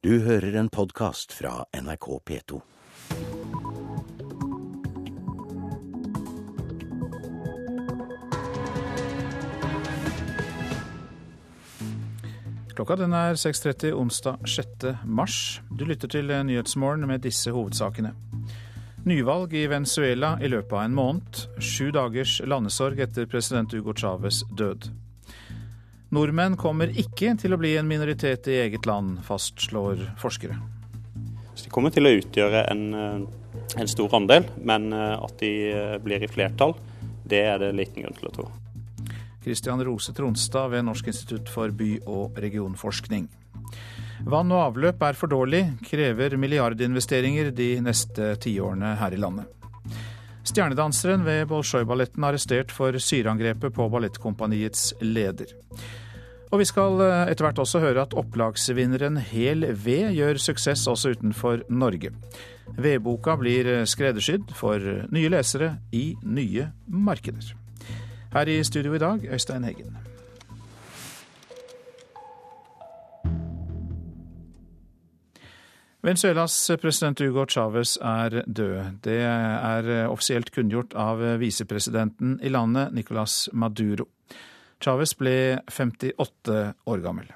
Du hører en podkast fra NRK P2. Klokka den er 6.30 onsdag 6. mars. Du lytter til Nyhetsmorgen med disse hovedsakene. Nyvalg i Venezuela i løpet av en måned. Sju dagers landesorg etter president Hugo Chávez død. Nordmenn kommer ikke til å bli en minoritet i eget land, fastslår forskere. De kommer til å utgjøre en, eh, en stor andel, men eh, at de eh, blir i flertall, det er det liten grunn til å tro. Kristian Rose Tronstad ved Norsk institutt for by- og regionforskning. Vann og avløp er for dårlig, krever milliardinvesteringer de neste tiårene her i landet. Stjernedanseren ved Bolsjoj-balletten arrestert for syreangrepet på ballettkompaniets leder. Og vi skal eh, etter hvert også høre at opplagsvinneren Hel ved gjør suksess også utenfor Norge. Vedboka blir skreddersydd for nye lesere i nye markeder. Her i studio i dag, Øystein Heggen. Venezuelas president Hugo Chávez er død. Det er offisielt kunngjort av visepresidenten i landet, Nicolas Maduro. Chávez ble 58 år gammel.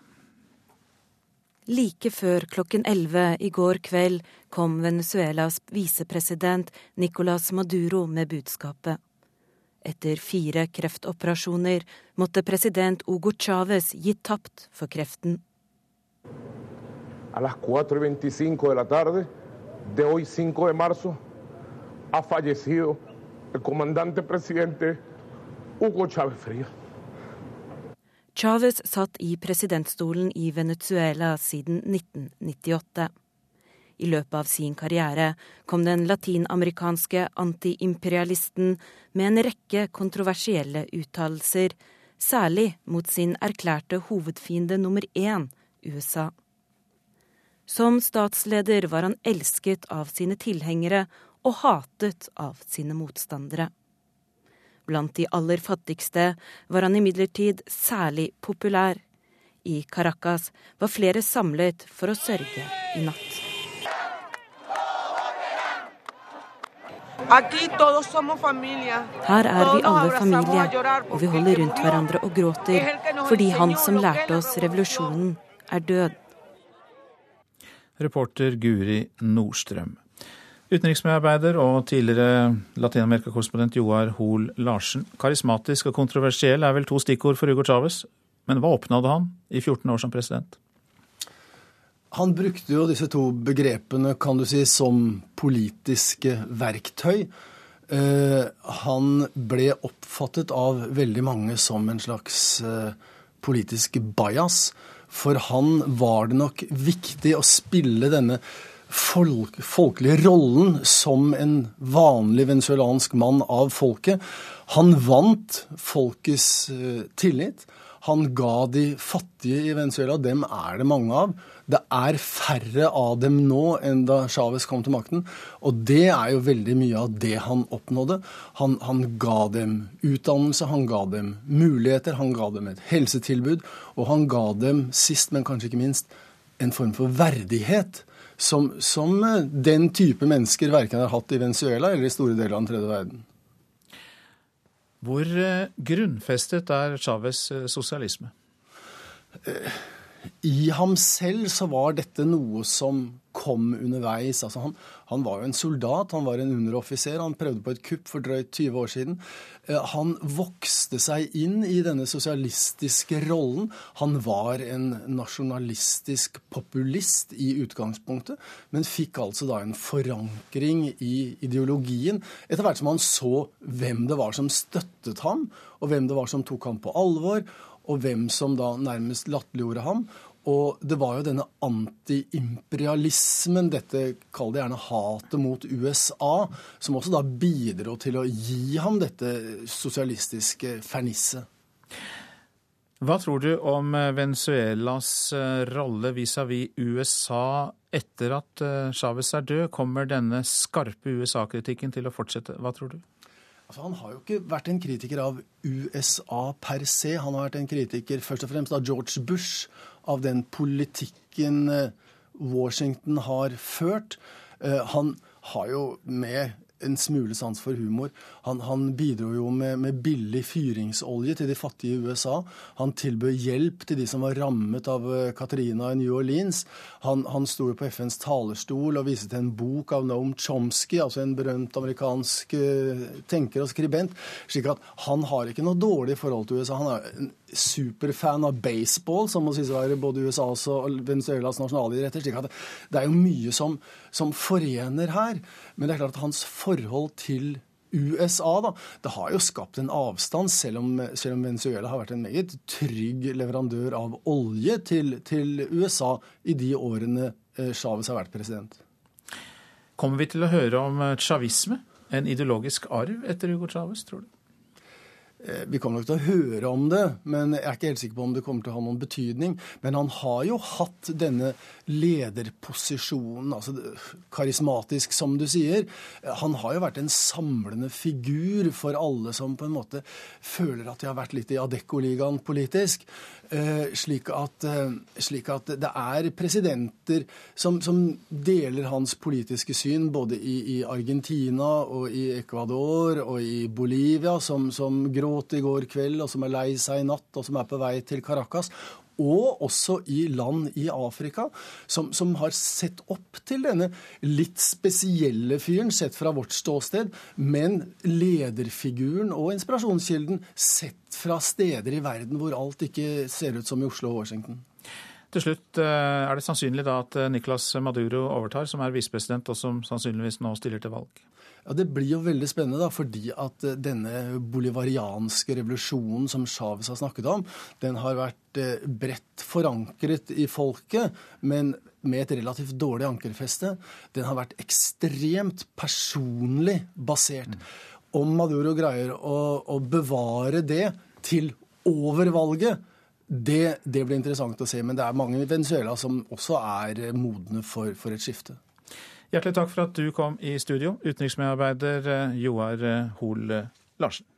Like før klokken 11 i går kveld kom Venezuelas visepresident Nicolas Maduro med budskapet. Etter fire kreftoperasjoner måtte president Hugo Chávez gi tapt for kreften. a las 4 y 25 de la tarde de hoy 5 de marzo ha fallecido el comandante presidente Hugo Chávez Frías. Chávez satt i presidentstolen i Venezuela siden 1998. I løpet av sin karriere kom den latinamerikanske antiimperialisten med en rekke kontroversielle uttalelser, særlig mot sin erklærte hovedfiende nummer én, USA. Som statsleder var han elsket av sine tilhengere og hatet av sine motstandere. Blant de aller fattigste var han imidlertid særlig populær. I Caracas var flere samlet for å sørge i natt. Her er vi alle familie, og vi holder rundt hverandre og gråter fordi han som lærte oss revolusjonen, er død. Reporter Guri Nordstrøm. Utenriksmedarbeider og tidligere Latin-Amerika-korrespondent Joar Hoel Larsen. Karismatisk og kontroversiell er vel to stikkord for Hugo Chávez. Men hva oppnådde han i 14 år som president? Han brukte jo disse to begrepene kan du si, som politiske verktøy. Eh, han ble oppfattet av veldig mange som en slags eh, politisk bajas. For han var det nok viktig å spille denne folk, folkelige rollen som en vanlig venezuelansk mann av folket. Han vant folkets uh, tillit. Han ga de fattige i Venezuela, dem er det mange av. Det er færre av dem nå enn da Chávez kom til makten. Og det er jo veldig mye av det han oppnådde. Han, han, ga dem utdannelse, han ga dem muligheter, han ga dem et helsetilbud. Og han ga dem, sist, men kanskje ikke minst, en form for verdighet. Som, som den type mennesker verken har hatt i Venezuela eller i store deler av den tredje verden. Hvor grunnfestet er Chávez sosialisme? I ham selv så var dette noe som kom underveis. Altså han, han, var jo en soldat, han var en underoffiser. Han prøvde på et kupp for drøyt 20 år siden. Han vokste seg inn i denne sosialistiske rollen. Han var en nasjonalistisk populist i utgangspunktet, men fikk altså da en forankring i ideologien etter hvert som han så hvem det var som støttet ham, og hvem det var som tok ham på alvor og hvem som da nærmest latterliggjorde ham. Og det var jo denne antiimperialismen, dette kall det gjerne hatet mot USA, som også da bidro til å gi ham dette sosialistiske fernisset. Hva tror du om Venezuelas rolle vis-à-vis -vis USA etter at Chávez er død? Kommer denne skarpe USA-kritikken til å fortsette? Hva tror du? Altså, han har jo ikke vært en kritiker av USA per se. Han har vært en kritiker først og fremst av George Bush, av den politikken Washington har ført. Han har jo med en smule sans for humor. Han, han bidro jo med, med, billig fyringsolje til de fattige i USA. Han tilbød hjelp til de som var rammet av eh, Katrina i New Orleans. Han, han sto på FNs talerstol og viste til en bok av Noam Chomsky, altså en berømt amerikansk uh, tenker og skribent. slik at han har ikke noe dårlig forhold til USA. Han er superfan av baseball, som må sies å være både USAs og Venezuelas nasjonalidretter. slik at det er jo mye som, som forener her. Men det er klart at hans forhold til USA da, det har jo skapt en avstand, selv om, selv om Venezuela har vært en meget trygg leverandør av olje til, til USA i de årene eh, Chávez har vært president. Kommer vi til å høre om chavisme, en ideologisk arv etter Hugo Chávez, tror du? Eh, vi kommer nok til å høre om det, men jeg er ikke helt sikker på om det kommer til å ha noen betydning. Men han har jo hatt denne lederposisjonen, altså karismatisk, som du sier. Han har jo vært en samlende figur for alle som på en måte føler at de har vært litt i Adecco-ligaen politisk. Eh, slik at, eh, slik at, det er presidenter som, som, deler hans politiske syn, både i, i, Argentina og i Ecuador og i Bolivia, som, som gråt i går kveld, og som er lei seg i natt, og som er på vei til Caracas og også i land i Afrika som, som, har sett opp til denne litt spesielle fyren, sett fra vårt ståsted, men lederfiguren og inspirasjonskilden sett fra steder i verden hvor alt ikke ser ut som i Oslo og Washington. Til slutt, eh, Er det sannsynlig da at eh, Nicolas Maduro overtar, som er visepresident og som sannsynligvis nå stiller til valg? Ja, Det blir jo veldig spennende, da, fordi at eh, denne bolivarianske revolusjonen som Chávez har snakket om, den har vært eh, bredt forankret i folket, men med et relativt dårlig ankerfeste. Den har vært ekstremt personlig basert. Om Maduro greier å, å bevare det til over valget, det, det, blir interessant å se. Men det er mange i Venezuela som også er modne for, for et skifte. Hjertelig takk for at du kom i studio, utenriksmedarbeider eh, Joar eh, Hoel eh, Larsen.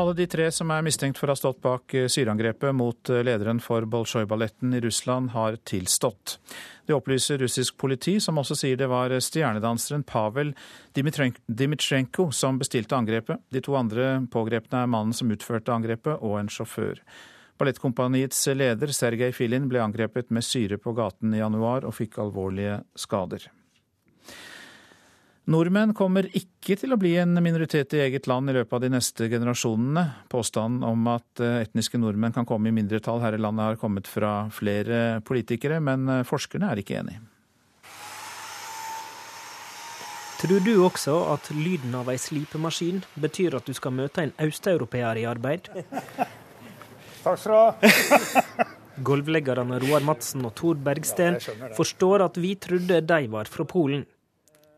Alle de tre som er mistenkt for å ha stått bak syreangrepet mot lederen for Bolsjoj-balletten i Russland, har tilstått. Det opplyser russisk politi, som også sier det var stjernedanseren Pavel Dimitrjenko som bestilte angrepet. De to andre pågrepne er mannen som utførte angrepet, og en sjåfør. Ballettkompaniets leder Sergej Filin ble angrepet med syre på gaten i januar og fikk alvorlige skader. Nordmenn kommer ikke til å bli en minoritet i eget land i løpet av de neste generasjonene. Påstanden om at eh, etniske nordmenn kan komme i mindretall her i landet har kommet fra flere politikere, men eh, forskerne er ikke enig. Tror du også at lyden av ei slipemaskin betyr at du skal møte en østeuropeer i arbeid? Takk skal du ha. Gulvleggerne Roar Madsen og Tor Bergsten forstår at vi trodde de var fra Polen.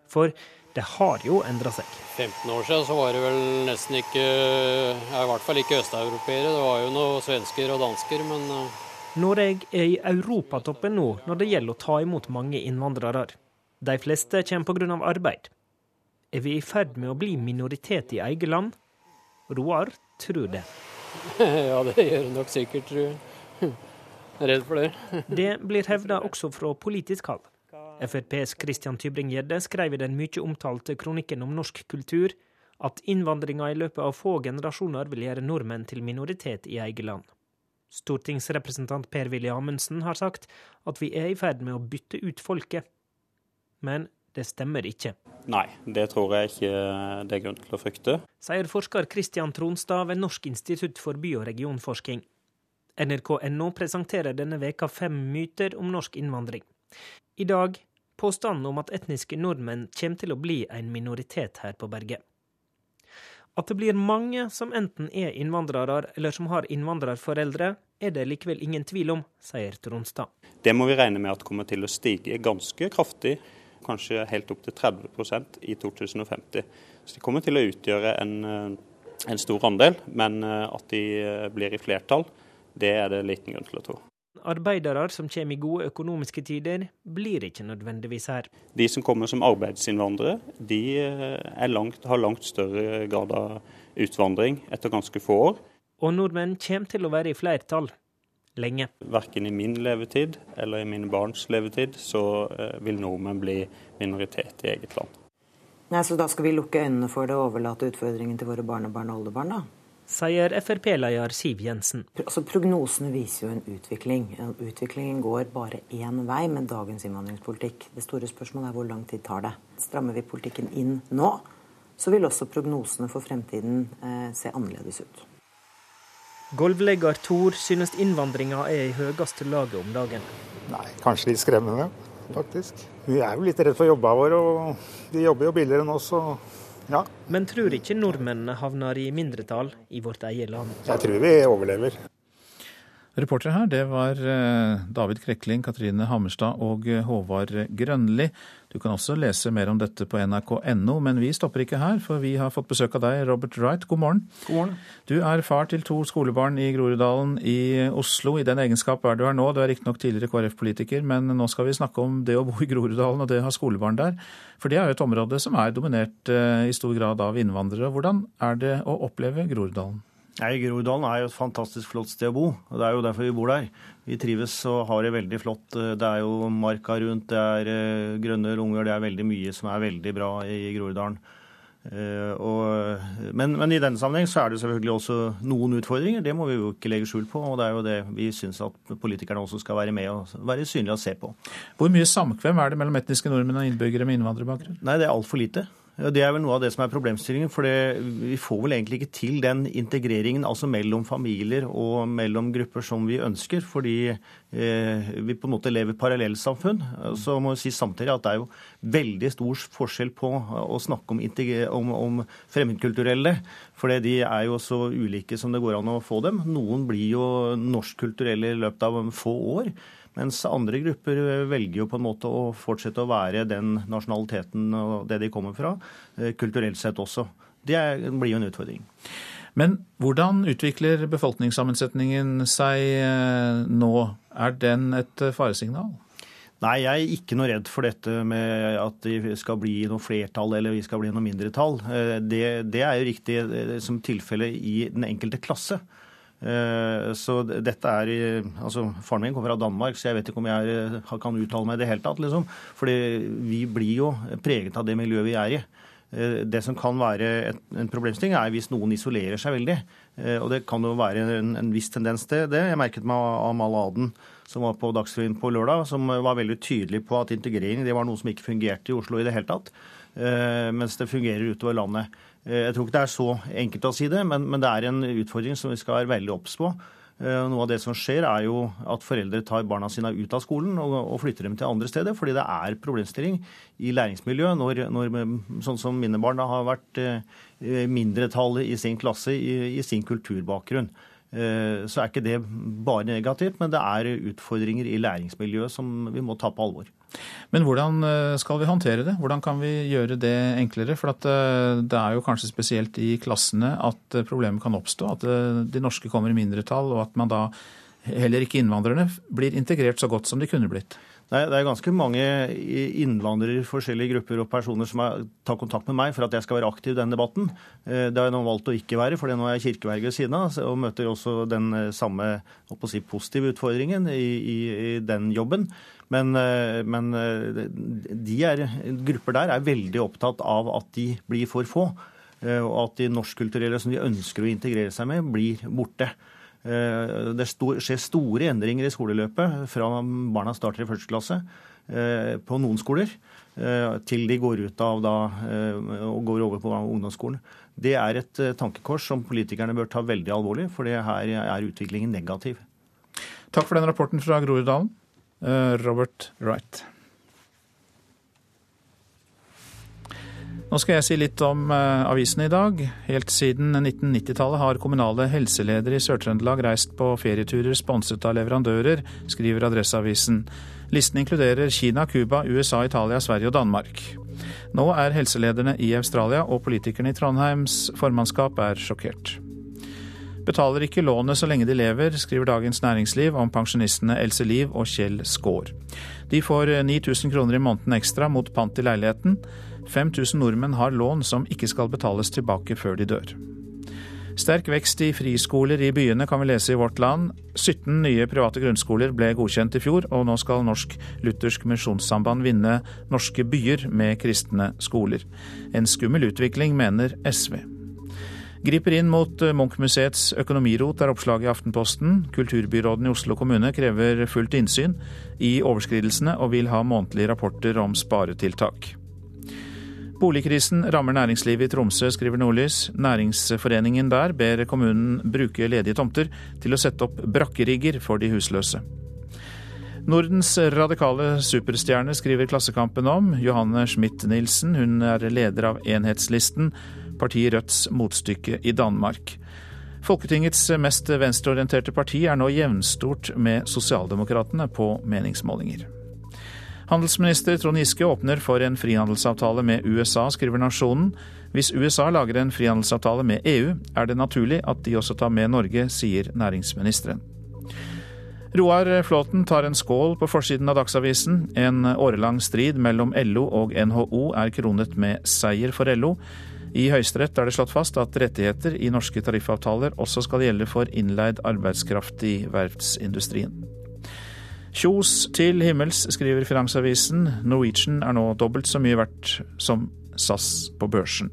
For det har jo endra seg. 15 år siden så var det vel nesten ikke ja, I hvert fall ikke østeuropeere. Det var jo noen svensker og dansker, men uh... Norge er i europatoppen nå når det gjelder å ta imot mange innvandrere. De fleste kommer pga. arbeid. Er vi i ferd med å bli minoritet i eget land? Roar tror det. ja, det gjør det nok sikkert, tror jeg. Redd for det. det blir hevda også fra politisk hold. FrPs Christian Tybring-Gjedde skrev i den mye omtalte kronikken om norsk kultur at innvandringa i løpet av få generasjoner vil gjøre nordmenn til minoritet i eget land. Stortingsrepresentant Per-Willy Amundsen har sagt at vi er i ferd med å bytte ut folket. Men det stemmer ikke. Nei, det tror jeg ikke det er grunn til å frykte. Sier forsker Christian Tronstad ved Norsk institutt for by- og regionforskning. NRK.no presenterer denne veka fem myter om norsk innvandring. I dag påstanden om at etniske nordmenn kommer til å bli en minoritet her på berget. At det blir mange som enten er innvandrere eller som har innvandrerforeldre, er det likevel ingen tvil om, sier Tronstad. Det må vi regne med at kommer til å stige ganske kraftig kanskje helt opp til 30% i 2050. Så de kommer til å utgjøre en, eh, en stor andel, men eh, at de eh, blir i flertall, det er det liten grunn til å tro. Arbeidere som kommer i gode økonomiske tider, blir ikke nødvendigvis her. De som kommer som arbeidsinnvandrere, de langt, har langt større grad av utvandring etter ganske få år. Og nordmenn kommer til å være i flertall. Lenge. Verken i min levetid eller i mine barns levetid så eh, vil nordmenn bli minoritet i eget land. Nei, Så da skal vi lukke øynene for det og overlate utfordringen til våre barnebarn og oldebarn, da? Sier Frp-leder Siv Jensen. Altså, Prognosene viser jo en utvikling. Utviklingen går bare én vei med dagens innvandringspolitikk. Det store spørsmålet er hvor lang tid tar det. Strammer vi politikken inn nå, så vil også prognosene for fremtiden eh, se annerledes ut. Golvlegger Thor synes innvandringa er i høyeste laget om dagen. Nei, kanskje litt skremmende, faktisk. Vi er jo litt redd for jobba våre, og de jobber jo billigere enn oss. og ja. Men tror ikke nordmennene havner i mindretall i vårt eget land? Jeg tror vi overlever. Reportere her, det var eh, David Krekling, Katrine Hammerstad og eh, Håvard Grønli. Du kan også lese mer om dette på nrk.no, men vi stopper ikke her, for vi har fått besøk av deg, Robert Wright. God morgen. God morgen. Du er far til to skolebarn i Groruddalen i Oslo. I den egenskap er du her nå. Du er riktignok tidligere KrF-politiker, men nå skal vi snakke om det å bo i Groruddalen og det å ha skolebarn der. For det er jo et område som er dominert eh, i stor grad av innvandrere. Hvordan er det å oppleve Groruddalen? Nei, Groruddalen er jo et fantastisk flott sted å bo. og Det er jo derfor vi bor der. Vi trives og har det veldig flott. Det er jo marka rundt, det er eh, grønne lunger, det er veldig mye som er veldig bra i Groruddalen. Uh, men, men, i denne sammenheng så er det selvfølgelig også noen utfordringer. Det må vi jo ikke legge skjul på. og Det er jo det vi syns at politikerne også skal være med og være synlige og se på. Hvor mye samkvem er det mellom etniske nordmenn og innbyggere med innvandrerbakgrunn? Nei, det er altfor lite. Det er vel noe av det som er problemstillingen. For det, vi får vel egentlig ikke til den integreringen altså mellom familier og mellom grupper som vi ønsker. Fordi eh, vi på en måte lever parallellsamfunn. Så må vi si samtidig at det er jo veldig stor forskjell på å snakke om, om, om fremmedkulturelle. For de er jo så ulike som det går an å få dem. Noen blir jo norskkulturelle i løpet av få år. Mens andre grupper velger jo på en måte å fortsette å være den nasjonaliteten og det de kommer fra, eh, kulturelt sett også. Det blir jo en utfordring. Men hvordan utvikler befolkningssammensetningen seg eh, nå? Er den et faresignal? Nei, jeg er ikke noe redd for dette med at det skal bli noe flertall eller vi skal bli noe mindretall. Eh, det, det er jo riktig som tilfelle i den enkelte klasse. Eh, så dette er altså Faren min kommer fra Danmark, så jeg vet ikke om jeg eh, kan uttale meg i det hele tatt. liksom. Fordi vi blir jo preget av det miljøet vi er i. Eh, det som kan være en problemstilling, er hvis noen isolerer seg veldig. Og det kan jo være en, en viss tendens til det. Jeg merket meg Amal Aden, som var på Dagsrevyen på lørdag, som var veldig tydelig på at integrering det var noe som ikke fungerte i Oslo i det hele tatt. Mens det fungerer utover landet. Eh, jeg tror ikke det er så enkelt å si det, men, men det er en utfordring som vi skal være veldig obs på. Eh, noe av det som skjer, er jo at foreldre tar barna sine ut av skolen og, og flytter dem til andre steder, fordi det er problemstilling i læringsmiljøet når, når sånn som mine barn har vært eh, mindretallet i sin klasse i, i sin kulturbakgrunn. Så er ikke det bare negativt, men det er utfordringer i læringsmiljøet som vi må ta på alvor. Men hvordan eh, skal vi håndtere det? Hvordan kan vi gjøre det enklere? For eh, det er jo kanskje spesielt i klassene at eh, problemet kan oppstå. At de norske kommer i mindretall, og at man da heller ikke innvandrerne blir integrert så godt som de kunne blitt. Det er ganske mange innvandrere, forskjellige grupper og personer som tar kontakt med meg for at jeg skal være aktiv i denne debatten. Det har jeg nå valgt å ikke være, for nå er jeg kirkeverge ved siden av og møter også den samme si, positive utfordringen i, i, i den jobben. Men, eh, men eh, de er, grupper der er veldig opptatt av at de blir for få. Eh, og at de norskkulturelle som de ønsker å integrere seg med, blir borte. Det skjer store endringer i skoleløpet fra barna starter i første klasse på noen skoler, til de går ut av da, og går over på ungdomsskolen. Det er et tankekors som politikerne bør ta veldig alvorlig, for her er utviklingen negativ. Takk for den rapporten fra Groruddalen. Eh, Robert Wright. Nå skal jeg si litt om uh, avisene i dag. Helt siden 1990-tallet har kommunale helseledere i Sør-Trøndelag reist på ferieturer sponset av leverandører, skriver Adresseavisen. Listen inkluderer Kina, Cuba, USA, Italia, Sverige og Danmark. Nå er helselederne i Australia, og politikerne i Trondheims formannskap er sjokkert. Betaler ikke lånet så lenge de lever, skriver Dagens Næringsliv om pensjonistene Else Liv og Kjell Skaar. De får 9000 kroner i måneden ekstra mot pant i leiligheten. 5000 nordmenn har lån som ikke skal betales tilbake før de dør. Sterk vekst i friskoler i byene kan vi lese i Vårt Land. 17 nye private grunnskoler ble godkjent i fjor, og nå skal Norsk Luthersk Misjonssamband vinne norske byer med kristne skoler. En skummel utvikling, mener SV. Griper inn mot Munch-museets økonomirot, er oppslaget i Aftenposten. Kulturbyråden i Oslo kommune krever fullt innsyn i overskridelsene, og vil ha månedlige rapporter om sparetiltak. Boligkrisen rammer næringslivet i Tromsø, skriver Nordlys. Næringsforeningen der ber kommunen bruke ledige tomter til å sette opp brakkerigger for de husløse. Nordens radikale superstjerne skriver Klassekampen om. Johanne Schmidt-Nielsen, hun er leder av Enhetslisten, partiet Rødts motstykke i Danmark. Folketingets mest venstreorienterte parti er nå jevnstort med Sosialdemokratene på meningsmålinger. Handelsminister Trond Giske åpner for en frihandelsavtale med USA, skriver Nasjonen. Hvis USA lager en frihandelsavtale med EU, er det naturlig at de også tar med Norge, sier næringsministeren. Roar Flåten tar en skål på forsiden av Dagsavisen. En årelang strid mellom LO og NHO er kronet med seier for LO. I Høyesterett er det slått fast at rettigheter i norske tariffavtaler også skal gjelde for innleid arbeidskraft i verftsindustrien. Kjos til himmels, skriver Finansavisen. Norwegian er nå dobbelt så mye verdt som SAS på børsen.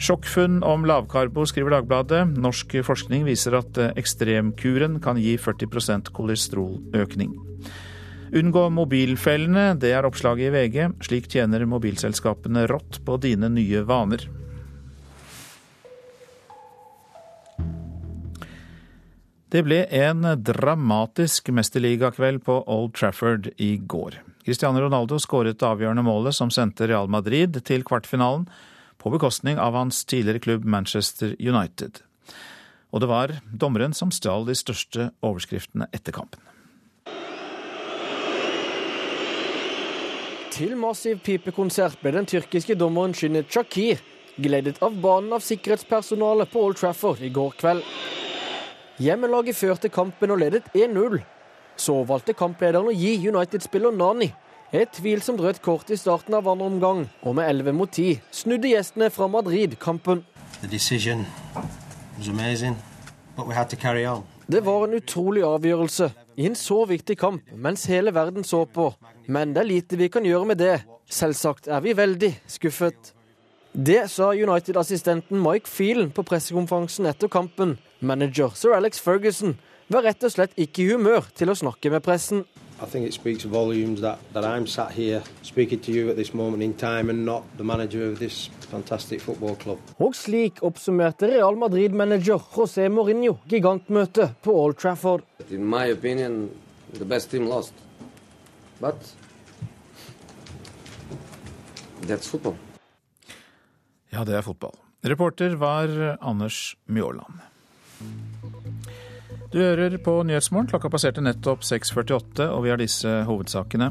Sjokkfunn om lavkarbo, skriver Dagbladet. Norsk forskning viser at ekstremkuren kan gi 40% kolesteroløkning. Unngå mobilfellene, det er oppslaget i VG. Slik tjener mobilselskapene rått på dine nye vaner. Det ble en dramatisk mesterligakveld på Old Trafford i går. Cristiano Ronaldo skåret det avgjørende målet som sendte Real Madrid til kvartfinalen, på bekostning av hans tidligere klubb Manchester United. Og det var dommeren som stjal de største overskriftene etter kampen. Til massiv pipekonsert ble den tyrkiske dommeren Shinnet Shakir gledet av banen av sikkerhetspersonale på Old Trafford i går kveld. Hjemmelaget førte kampen og ledet 1-0. Så valgte kamplederen å gi United-spiller Nani et tvilsomt rødt kort i starten av andre omgang, og med 11 mot 10 snudde gjestene fra Madrid kampen. Det var en utrolig avgjørelse i en så viktig kamp mens hele verden så på, men det er lite vi kan gjøre med det. Selvsagt er vi veldig skuffet. Det sa United-assistenten Mike Phelan på pressekonferansen etter kampen. Manager sir Alex Ferguson var rett og slett ikke i humør til å snakke med pressen. I think it speaks volumes that, that I'm sat here speaking to you at this moment in time and not the manager of this fantastic football club. Og slik oppsummerte Real Madrid-manager José Mourinho gigantmøtet på Old Trafford. In my opinion, the best team lost. But that's football. Ja, det er fotball. Reporter var Anders Mjåland. Du hører på Nyhetsmorgen. Klokka passerte nettopp 6.48, og vi har disse hovedsakene.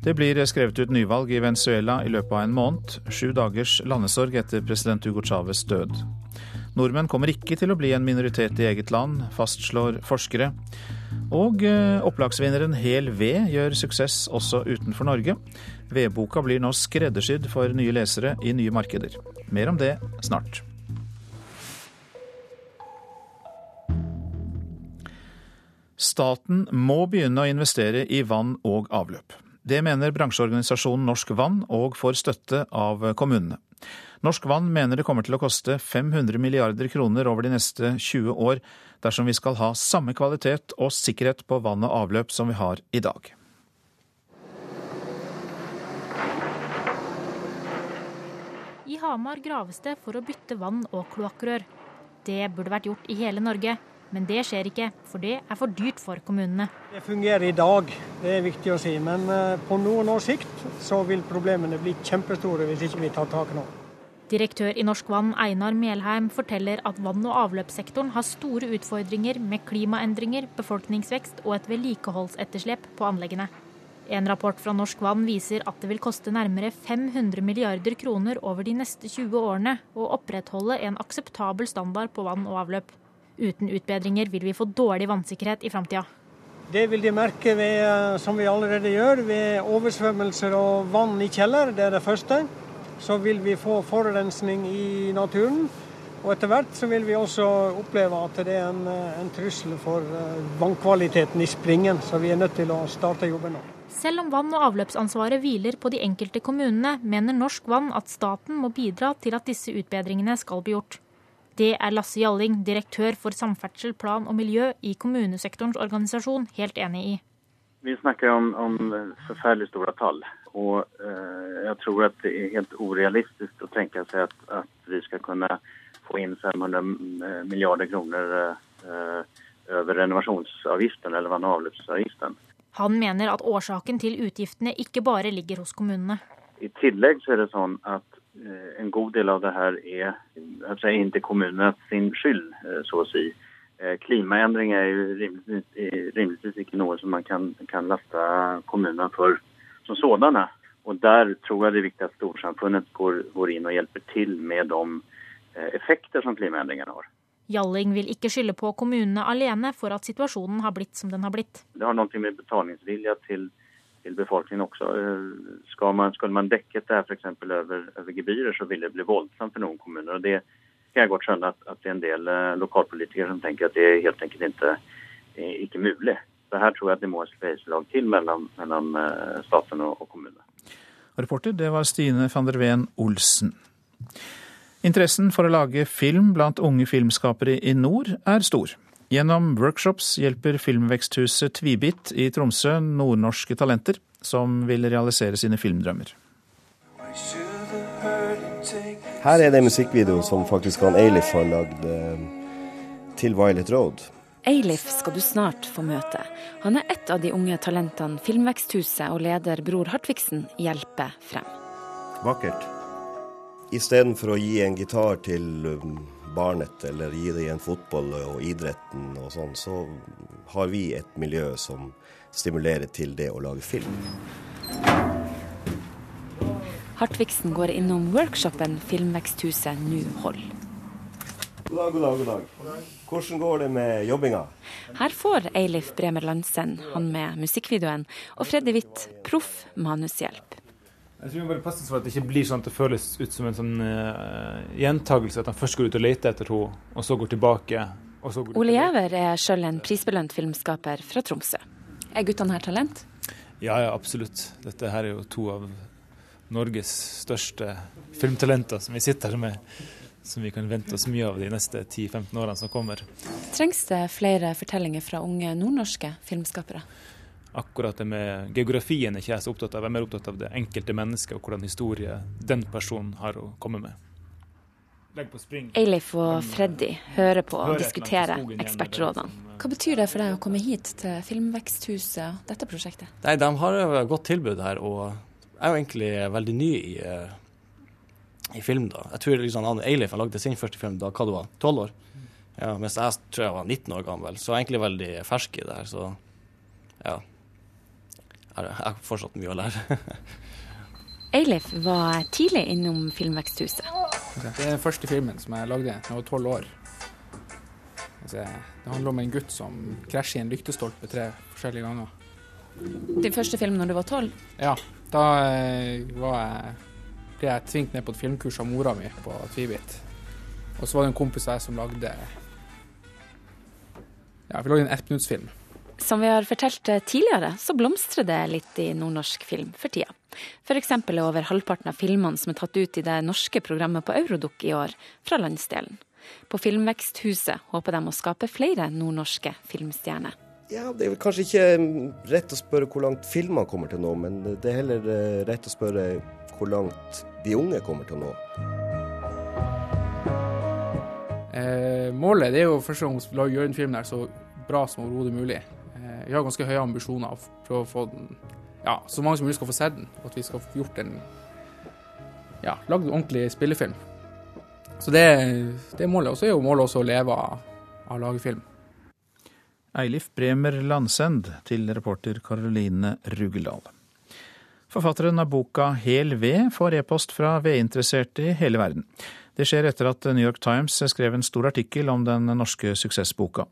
Det blir skrevet ut nyvalg i Venezuela i løpet av en måned. Sju dagers landesorg etter president Hugo Chávez død. Nordmenn kommer ikke til å bli en minoritet i eget land, fastslår forskere. Og eh, opplagsvinneren Hel ved gjør suksess også utenfor Norge. Vedboka blir nå skreddersydd for nye lesere i nye markeder. Mer om det snart. Staten må begynne å investere i vann og avløp. Det mener bransjeorganisasjonen Norsk Vann, og får støtte av kommunene. Norsk Vann mener det kommer til å koste 500 milliarder kroner over de neste 20 år dersom vi skal ha samme kvalitet og sikkerhet på vann og avløp som vi har i dag. I Hamar graves det for å bytte vann og kloakkrør. Det burde vært gjort i hele Norge, men det skjer ikke, for det er for dyrt for kommunene. Det fungerer i dag, det er viktig å si. Men eh, på noen års sikt så vil problemene bli kjempestore hvis ikke vi tar tak nå. Direktør i Norsk Vann, Einar Melheim, forteller at vann- og avløpssektoren har store utfordringer med klimaendringer, befolkningsvekst og et vedlikeholdsetterslep på anleggene. En rapport fra Norsk Vann viser at det vil koste nærmere 500 milliarder kroner over de neste 20 årene å opprettholde en akseptabel standard på vann og avløp. Uten utbedringer vil vi få dårlig vannsikkerhet i framtida. Det vil de merke, ved, eh, som vi allerede gjør, ved oversvømmelser og vann i kjeller. Det er det første. Så vil vi få forurensning i naturen. Og etter hvert så vil vi også oppleve at det er en, en trussel for vannkvaliteten i springen, så vi er nødt til å starte jobben nå. Selv om vann- og avløpsansvaret hviler på de enkelte kommunene, mener Norsk Vann at staten må bidra til at disse utbedringene skal bli gjort. Det er Lasse Jalling, direktør for samferdsel, plan og miljø i kommunesektorens organisasjon, helt enig i. Vi snakker om, om forferdelig store tall. Og eh, jeg tror at det er helt urealistisk å tenke seg at, at vi skal kunne få inn 500 eh, milliarder kroner eh, over renovasjonsavgiften eller vann- og avløpsavgiften. Han mener at årsaken til utgiftene ikke bare ligger hos kommunene. I tillegg så er det sånn at en god del av det her er altså, ikke kommunene sin skyld, så å si. Klimaendringer er jo rimeligvis ikke noe som man kan, kan laste kommunene for som sådanne. Og Der tror jeg det er viktig at storsamfunnet går, går inn og hjelper til med de effekter som klimaendringene har. Jalling vil ikke skylde på kommunene alene for at situasjonen har blitt som den har blitt. Det har noe med betalingsvilje til, til befolkningen også. Skal man, skulle man dekket det her f.eks. Over, over gebyrer, så vil det bli voldsomt for noen kommuner. og Det kan jeg godt skjønne at, at det er en del lokalpolitikere som tenker at det helt enkelt ikke er ikke mulig. Så her tror jeg at det må spleiselag til mellom, mellom staten og, og kommunene. Reporter, det var Stine van der Ven Olsen. Interessen for å lage film blant unge filmskapere i nord er stor. Gjennom workshops hjelper filmveksthuset Tvibit i Tromsø nordnorske talenter som vil realisere sine filmdrømmer. Her er det en musikkvideo som faktisk han Eilif har lagd til Violet Road. Eilif skal du snart få møte. Han er et av de unge talentene Filmveksthuset og leder Bror Hartvigsen hjelper frem. Vakkert. Istedenfor å gi en gitar til barnet eller gi det i en fotball og idretten og sånn, så har vi et miljø som stimulerer til det å lage film. Hartvigsen går innom workshopen Filmveksthuset nå hold. God dag, god dag, god dag. Hvordan går det med jobbinga? Her får Eilif Bremer Landsen, han med musikkvideoen, og Freddy Hvitt, proff manushjelp. Jeg tror bare passe for at det ikke blir sånn at det føles ut som en sånn uh, gjentagelse. At han først går ut og leter etter henne, og så går tilbake. Så går Ole Giæver er sjøl en prisbelønt filmskaper fra Tromsø. Er guttene her talent? Ja, ja, absolutt. Dette her er jo to av Norges største filmtalenter som vi sitter her med. Som vi kan vente oss mye av de neste 10-15 årene som kommer. Trengs det flere fortellinger fra unge nordnorske filmskapere? Akkurat det med geografien er ikke jeg så opptatt av. Jeg er mer opptatt av det enkelte mennesket og hvordan historie den personen har å komme med. Eilif og Freddy hører på og diskuterer ekspertrådene. Hva betyr det for deg å komme hit til Filmveksthuset og dette prosjektet? Nei, De har et godt tilbud her, og jeg er jo egentlig veldig ny i, i film. da. Jeg tror liksom Eilif han lagde sin første film da hva du var, 12 år. Ja, mens jeg tror jeg var 19 år gammel, så jeg er egentlig veldig fersk i det her. så ja. Jeg har fortsatt mye å lære. Eilif var tidlig innom Filmveksthuset. Det er den første filmen som jeg lagde da jeg var tolv år. Altså, det handler om en gutt som krasjer i en lyktestolpe tre forskjellige ganger. Din første film når du var tolv? Ja. Da var jeg, ble jeg tvingt ned på et filmkurs av mora mi på Tvibit. Og så var det en kompis av jeg som lagde Ja, vi lagde en ettminuttsfilm. Som vi har fortalt tidligere, så blomstrer det litt i nordnorsk film for tida. F.eks. er over halvparten av filmene som er tatt ut i det norske programmet på Eurodukk i år, fra landsdelen. På Filmveksthuset håper de å skape flere nordnorske filmstjerner. Ja, Det er vel kanskje ikke rett å spørre hvor langt filmer kommer til å nå, men det er heller rett å spørre hvor langt de unge kommer til å nå. Eh, målet er jo først og fremst å gjøre en film der så bra som overhodet mulig. Eh, vi har ganske høye ambisjoner for å få den ja, så mange som mulig skal få sett den, og at vi skal få gjort en ja, lagd en ordentlig spillefilm. Så det, det er målet. Og så er jo målet også å leve av, av å lage film. Eilif Bremer Landsend til reporter Karoline Rugeldal. Forfatteren av boka Hel ved får e-post fra vedinteresserte i hele verden. Det skjer etter at New York Times skrev en stor artikkel om den norske suksessboka.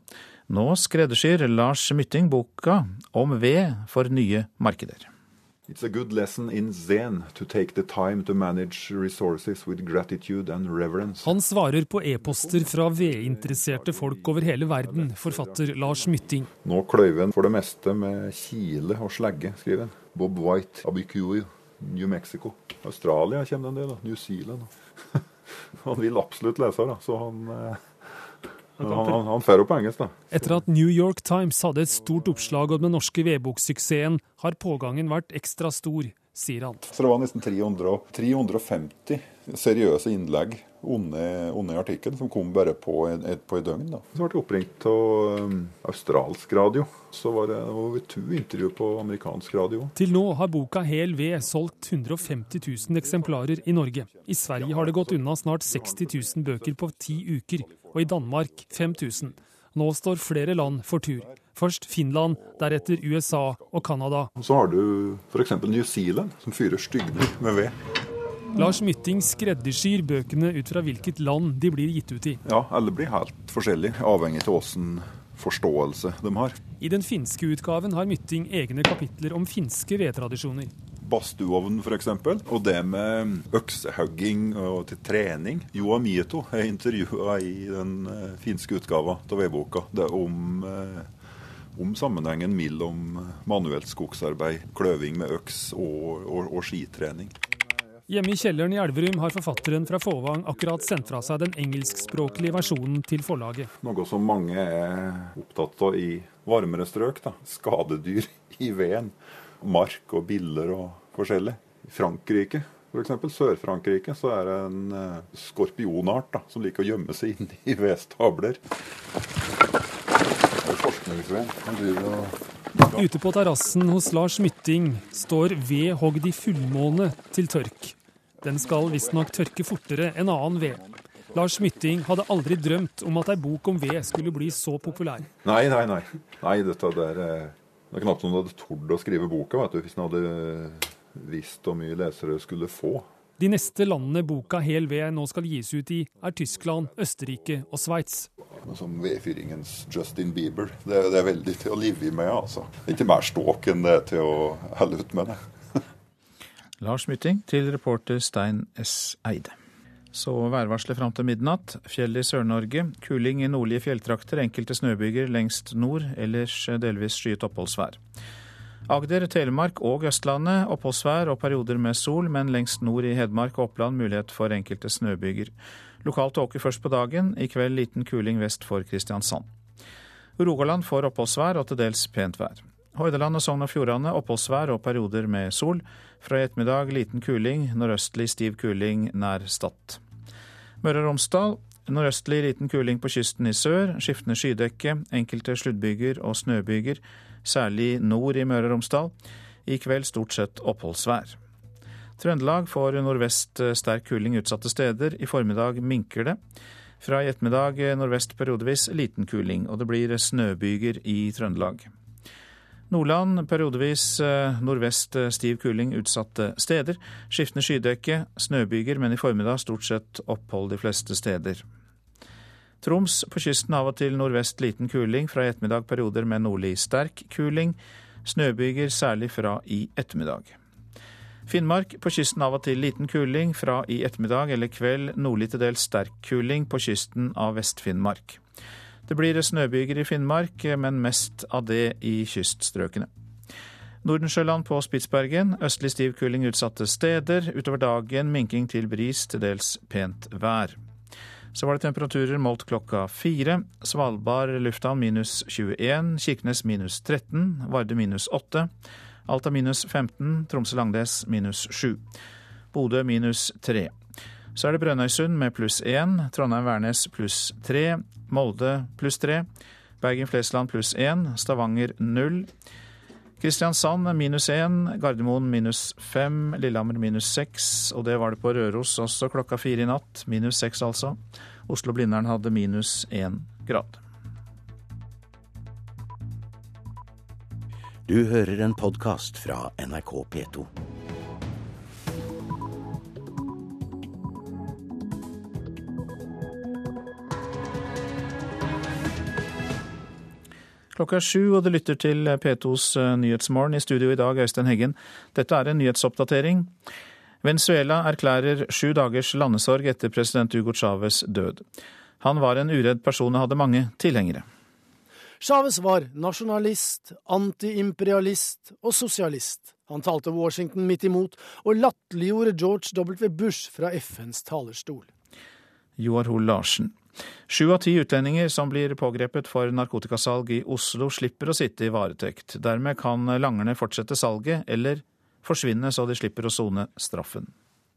Nå skreddersyr Lars Mytting boka om ved for nye markeder. It's a good lesson in zen to take the time to manage resources with gratitude and reverence. Han svarer på e-poster fra vedinteresserte folk over hele verden, forfatter Lars Mytting. Nå kløyver han for det meste med kile og slegge, skriver han. Bob White, Abicuyo, New Mexico. Australia kommer det en del, da. New Zealand. han vil absolutt lese, da, så han eh, han, han, han får opp på engelsk, da. Etter at New York Times hadde et stort oppslag om den norske vedboksuksessen, har pågangen vært ekstra stor, sier han. Så det var nesten 300, 350 seriøse innlegg under, under artikkelen, som kom bare på et, et, på et døgn. da. Så ble jeg oppringt av um, australsk radio. Så var det over to intervju på amerikansk radio. Til nå har boka Hel ved solgt 150 000 eksemplarer i Norge. I Sverige har det gått unna snart 60 000 bøker på ti uker, og i Danmark 5000. Nå står flere land for tur. Først Finland, deretter USA og Canada. Så har du f.eks. New Zealand, som fyrer stygner med ved. Lars Mytting skreddersyr bøkene ut fra hvilket land de blir gitt ut i. Ja, alle blir helt forskjellige, avhengig av åssen forståelse de har. I den finske utgaven har Mytting egne kapitler om finske vedtradisjoner. Badstueovn f.eks. Og det med øksehugging og til trening. Joa Mieto er intervjua i den eh, finske utgava av vedboka. Det er om, eh, om sammenhengen mellom manuelt skogsarbeid, kløving med øks og, og, og skitrening. Hjemme i kjelleren i Elverum har forfatteren fra Fåvang akkurat sendt fra seg den engelskspråklige versjonen til forlaget. Noe som mange er opptatt av i varmere strøk. Da. Skadedyr i veden. Mark og biller og forskjellig. I Frankrike, f.eks. Sør-Frankrike, så er det en uh, skorpionart da, som liker å gjemme seg inne i vedstabler. Ute på terrassen hos Lars Mytting står ved hogd i fullmåne til tørk. Den skal visstnok tørke fortere enn annen ved. Lars Mytting hadde aldri drømt om at ei bok om ved skulle bli så populær. Nei, nei, nei. nei dette der, det er knapt noen hadde tort å skrive boka vet du, hvis en hadde visst hvor mye lesere skulle få. De neste landene boka Hel ved nå skal gis ut i, er Tyskland, Østerrike og Sveits. Som vedfyringens Justin Bieber. Det, det, er veldig til å live med, altså. Ikke mer ståk enn det er til å holde ut med det. Lars Mytting til reporter Stein S. Eide. Så værvarselet fram til midnatt. Fjell i Sør-Norge. Kuling i nordlige fjelltrakter. Enkelte snøbyger lengst nord. Ellers delvis skyet oppholdsvær. Agder, Telemark og Østlandet oppholdsvær og perioder med sol, men lengst nord i Hedmark og Oppland mulighet for enkelte snøbyger. Lokal tåke først på dagen. I kveld liten kuling vest for Kristiansand. Rogaland får oppholdsvær og til dels pent vær. Hordaland og Sogn og Fjordane oppholdsvær og perioder med sol. Fra i ettermiddag liten kuling, nordøstlig stiv kuling nær Stad. Møre og Romsdal nordøstlig liten kuling på kysten i sør. Skiftende skydekke, enkelte sluddbyger og snøbyger, særlig nord i Møre og Romsdal. I kveld stort sett oppholdsvær. Trøndelag får nordvest sterk kuling utsatte steder. I formiddag minker det. Fra i ettermiddag nordvest periodevis liten kuling, og det blir snøbyger i Trøndelag. Nordland periodevis nordvest stiv kuling utsatte steder. Skiftende skydekke, snøbyger, men i formiddag stort sett opphold de fleste steder. Troms på kysten av og til nordvest liten kuling, fra i ettermiddag perioder med nordlig sterk kuling. Snøbyger særlig fra i ettermiddag. Finnmark på kysten av og til liten kuling, fra i ettermiddag eller kveld nordlig til dels sterk kuling på kysten av Vest-Finnmark. Det blir snøbyger i Finnmark, men mest av det i kyststrøkene. Nordensjøland på Spitsbergen. Østlig stiv kuling utsatte steder. Utover dagen minking til bris, til dels pent vær. Så var det temperaturer målt klokka fire. Svalbard lufthavn minus 21. Kirkenes minus 13. Varde minus 8. Alta minus 15. Tromsø-Langnes minus 7. Bodø minus 3. Så er det Brønnøysund med pluss 1. Trondheim-Værnes pluss 3. Molde pluss 3. Bergen-Flesland pluss 1. Stavanger 0. Kristiansand minus 1. Gardermoen minus 5. Lillehammer minus 6. Og det var det på Røros også klokka fire i natt. Minus 6, altså. Oslo-Blindern hadde minus 1 grad. Du hører en podkast fra NRK P2. Klokka er sju, og du lytter til P2s Nyhetsmorgen. I studio i dag, Øystein Heggen. Dette er en nyhetsoppdatering. Venezuela erklærer sju dagers landesorg etter president Hugo Chávez død. Han var en uredd person og hadde mange tilhengere. Chávez var nasjonalist, antiimperialist og sosialist. Han talte Washington midt imot, og latterliggjorde George W. Bush fra FNs talerstol. Joar Hoel Larsen. Sju av ti utlendinger som blir pågrepet for narkotikasalg i Oslo, slipper å sitte i varetekt. Dermed kan langerne fortsette salget, eller forsvinne så de slipper å sone straffen.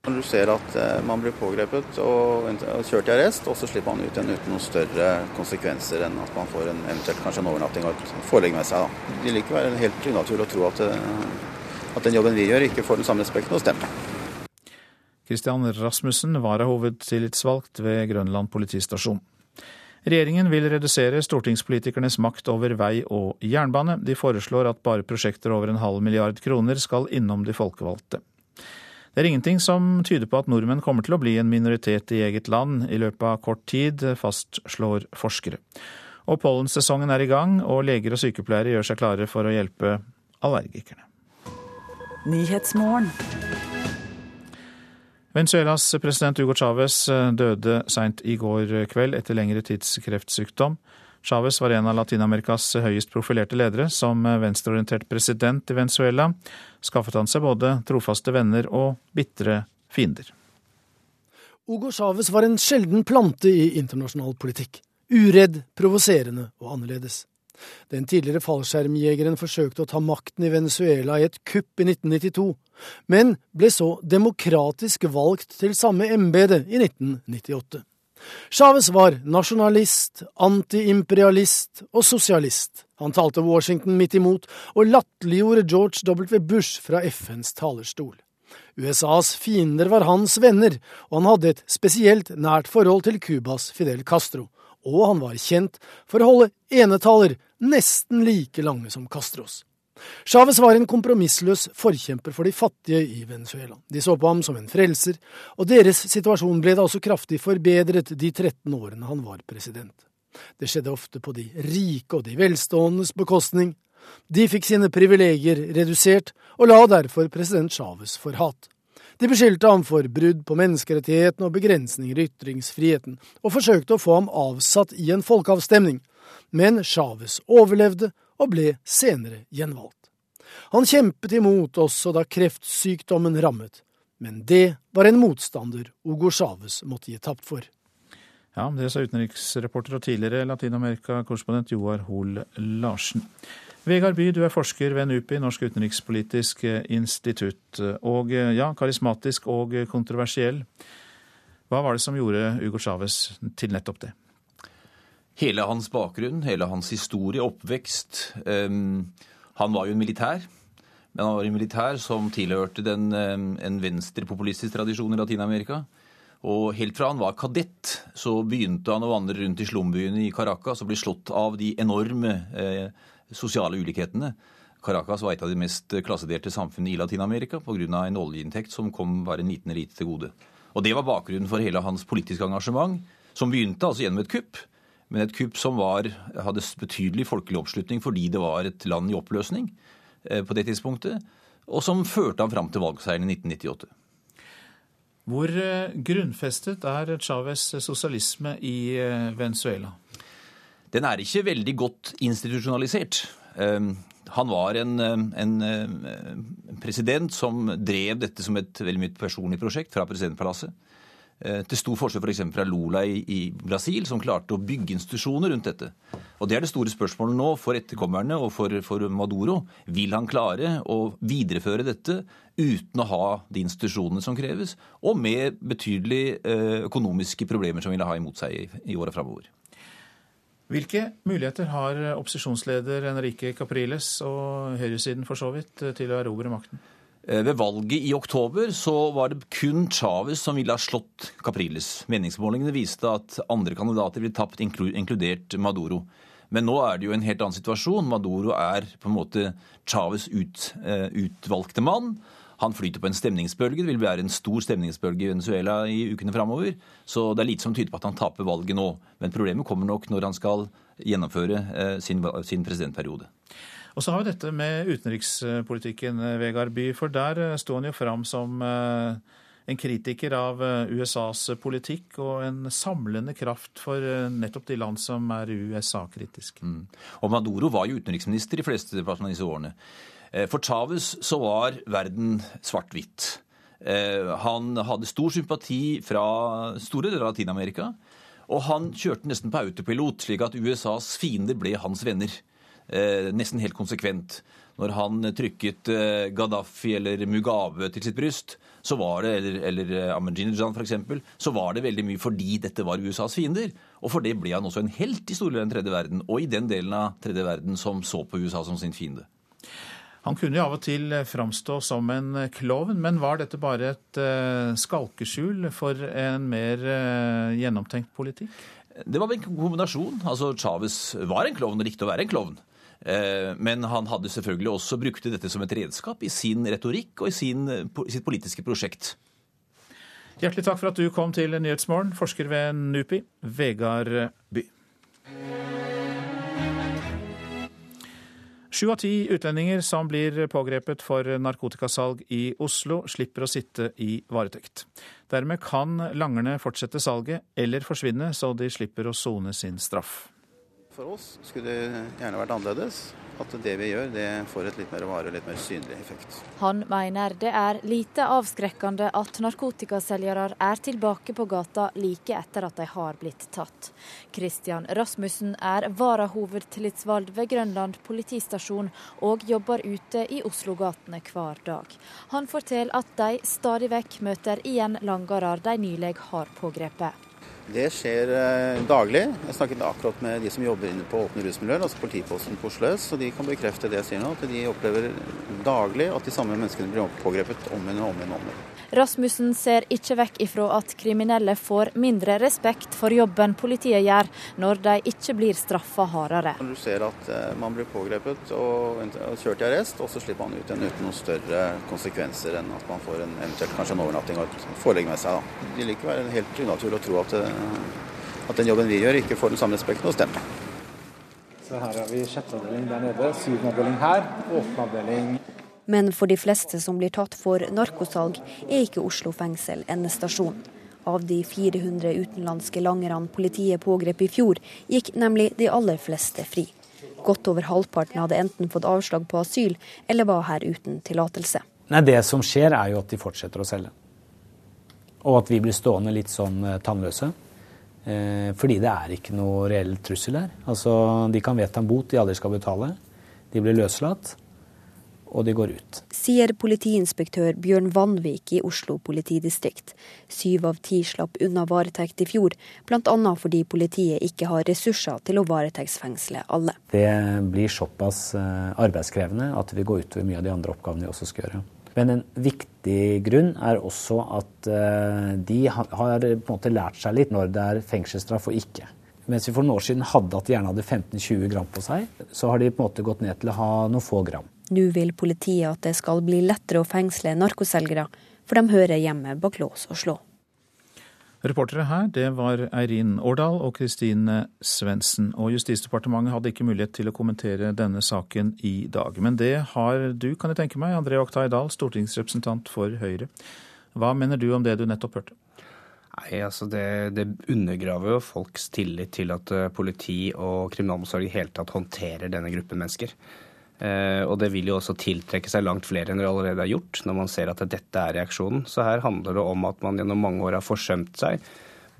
Når du ser at eh, man blir pågrepet og kjørt i arrest, og så slipper man ut igjen uten noen større konsekvenser enn at man får en, eventuelt kanskje en overnatting og et forelegg med seg. Da. Det ikke være helt unaturlig å tro at, eh, at den jobben vi gjør, ikke får den samme respekten hos dem. Kristian Rasmussen, varahovedtillitsvalgt ved Grønland politistasjon. Regjeringen vil redusere stortingspolitikernes makt over vei og jernbane. De foreslår at bare prosjekter over en halv milliard kroner skal innom de folkevalgte. Det er ingenting som tyder på at nordmenn kommer til å bli en minoritet i eget land i løpet av kort tid, fastslår forskere. Og pollensesongen er i gang, og leger og sykepleiere gjør seg klare for å hjelpe allergikerne. Venezuelas president Hugo Chávez eh, døde seint i går kveld etter lengre tids kreftsykdom. Chávez var en av Latin-Amerikas høyest profilerte ledere. Som venstreorientert president i Venezuela skaffet han seg både trofaste venner og bitre fiender. Hugo Chávez var en sjelden plante i internasjonal politikk. Uredd, provoserende og annerledes. Den tidligere fallskjermjegeren forsøkte å ta makten i Venezuela i et kupp i 1992, men ble så demokratisk valgt til samme embete i 1998. Chávez var nasjonalist, antiimperialist og sosialist. Han talte Washington midt imot, og latterliggjorde George W. Bush fra FNs talerstol. USAs fiender var hans venner, og han hadde et spesielt nært forhold til Cubas Fidel Castro, og han var kjent for å holde enetaler nesten like lange som Castros. Chávez var en kompromissløs forkjemper for de fattige i Venezuela. De så på ham som en frelser, og deres situasjon ble da også kraftig forbedret de 13 årene han var president. Det skjedde ofte på de rike og de velståendes bekostning. De fikk sine privilegier redusert, og la derfor president Chávez for hat. De beskyldte ham for brudd på menneskerettighetene og begrensninger i ytringsfriheten, og forsøkte å få ham avsatt i en folkeavstemning. Men Chávez overlevde og ble senere gjenvalgt. Han kjempet imot også da kreftsykdommen rammet, men det var en motstander Hugo Chávez måtte gi tapt for. Ja, Det sa utenriksreporter og tidligere Latin-Amerika-korrespondent Joar Hoel Larsen. Vegard By, du er forsker ved NUPI, Norsk utenrikspolitisk institutt. Og ja, karismatisk og kontroversiell. Hva var det som gjorde Hugo Chávez til nettopp det? Hele hans bakgrunn, hele hans historie, oppvekst. Um, han var jo en militær. Men han var en militær som tilhørte den, um, en venstrepopulistisk tradisjon i Latin-Amerika. Og helt fra han var kadett, så begynte han å vandre rundt i slumbyene i Caracas og bli slått av de enorme eh, sosiale ulikhetene. Caracas var et av de mest klassedelte samfunnene i Latin-Amerika pga. en oljeinntekt som kom bare en liten elite til gode. Og Det var bakgrunnen for hele hans politiske engasjement, som begynte altså gjennom et kupp men et kupp som var, hadde betydelig folkelig oppslutning fordi det var et land i oppløsning eh, på det tidspunktet, og som førte ham fram til valgseieren i 1998. Hvor eh, grunnfestet er Chávez sosialisme i eh, Venezuela? Den er ikke veldig godt institusjonalisert. Han var en, en, president som drev dette som et veldig mye personlig prosjekt fra presidentpalasset. Eh, til stor forskjell f.eks. fra Lula i, i, Brasil, som klarte å bygge institusjoner rundt dette. Og Det er det store spørsmålet nå for etterkommerne og for, for Maduro. Vil han klare å videreføre dette uten å ha de institusjonene som kreves, og med betydelige eh, økonomiske problemer som vil ha imot seg i, i åra framover? Hvilke muligheter har opposisjonsleder Enrique Capriles og høyresiden for så vidt til å erobre makten? Eh, ved valget i oktober så var det kun Chávez som ville ha slått Capriles. Meningsmålingene viste at andre kandidater ville tapt, inkludert Maduro. Men nå er det jo en helt annen situasjon. Maduro er på en måte Chávez ut, uh, utvalgte mann. Han flyter på en stemningsbølge. Det vil være en stor stemningsbølge i Venezuela i ukene framover. Så det er lite som tyder på at han taper valget nå. Men problemet kommer nok når han skal gjennomføre uh, sin, sin presidentperiode. Og så har vi dette med utenrikspolitikken, Vegard By. For der sto han jo fram som en kritiker av USAs politikk og en samlende kraft for nettopp de land som er USA-kritiske. Mm. Og Maduro var jo utenriksminister i fleste av disse årene. For Chávez så var verden svart-hvitt. Han hadde stor sympati fra store deler av Latin-Amerika. Og han kjørte nesten på autopilot, slik at USAs fiender ble hans venner. Nesten helt konsekvent. Når han trykket Gaddafi eller Mugabe til sitt bryst, så var det, eller, eller Ahmadinejad f.eks., så var det veldig mye fordi dette var USAs fiender. Og for det ble han også en helt i store deler av den tredje verden, og i den delen av tredje verden som så på USA som sin fiende. Han kunne jo av og til framstå som en klovn, men var dette bare et skalkeskjul for en mer gjennomtenkt politikk? Det var en kombinasjon. Altså, Chávez var en klovn og likte å være en klovn. Men han hadde selvfølgelig også brukte dette som et redskap i sin retorikk og i sin, sitt politiske prosjekt. Hjertelig takk for at du kom til Nyhetsmorgen, forsker ved NUPI, Vegard By. Sju av ti utlendinger som blir pågrepet for narkotikasalg i Oslo, slipper å sitte i varetekt. Dermed kan langerne fortsette salget eller forsvinne, så de slipper å sone sin straff. For oss skulle det gjerne vært annerledes. At det vi gjør, det får et litt mer varig, litt mer synlig effekt. Han mener det er lite avskrekkende at narkotikaselgere er tilbake på gata like etter at de har blitt tatt. Christian Rasmussen er varahovedtillitsvalgt ved Grønland politistasjon og jobber ute i Oslo-gatene hver dag. Han forteller at de stadig vekk møter igjen langere de nylig har pågrepet. Det skjer daglig. Jeg snakket akkurat med de som jobber inne på åpne rusmiljøer, altså politiposten på Oslo øst, og de kan bekrefte det jeg sier nå, at de opplever daglig at de samme menneskene blir pågrepet om igjen og om igjen. Om igjen. Rasmussen ser ikke vekk ifra at kriminelle får mindre respekt for jobben politiet gjør, når de ikke blir straffa hardere. Du ser at man blir pågrepet og kjørt i arrest, og så slipper man ut igjen uten noen større konsekvenser enn at man får en, eventuelt kanskje en overnatting og et forelegg med seg. Da. Det likevel være helt unaturlig å tro at, at den jobben vi gjør, ikke får den samme respekten hos dem. Så her har vi sjette avdeling der nede, syvende avdeling her, åttende avdeling men for de fleste som blir tatt for narkosalg, er ikke Oslo fengsel endestasjon. Av de 400 utenlandske langerne politiet pågrep i fjor, gikk nemlig de aller fleste fri. Godt over halvparten hadde enten fått avslag på asyl, eller var her uten tillatelse. Det som skjer, er jo at de fortsetter å selge. Og at vi blir stående litt sånn tannløse. Fordi det er ikke noe reell trussel her. Altså, De kan vedta en bot de aldri skal betale. De blir løslatt og de går ut. Sier politiinspektør Bjørn Vanvik i Oslo politidistrikt. Syv av ti slapp unna varetekt i fjor, bl.a. fordi politiet ikke har ressurser til å varetektsfengsle alle. Det blir såpass arbeidskrevende at det vil gå utover mye av de andre oppgavene vi også skal gjøre. Men en viktig grunn er også at de har lært seg litt når det er fengselsstraff og ikke. Mens vi for noen år siden hadde at de gjerne hadde 15-20 gram på seg, så har de på en måte gått ned til å ha noen få gram. Nå vil politiet at det skal bli lettere å fengsle narkoselgere, for de hører hjemme bak lås og slå. Reportere her, det var Eirin Årdal og Kristine Svendsen. Og Justisdepartementet hadde ikke mulighet til å kommentere denne saken i dag. Men det har du, kan jeg tenke meg, André Oktay Dahl, stortingsrepresentant for Høyre. Hva mener du om det du nettopp hørte? Nei, altså det, det, undergraver jo folks tillit til at politi og kriminalomsorg i hele tatt håndterer denne gruppen mennesker. Eh, og det vil jo også tiltrekke seg langt flere enn det allerede er gjort, når man ser at dette er reaksjonen. Så her handler det om at man gjennom mange år har forsømt seg.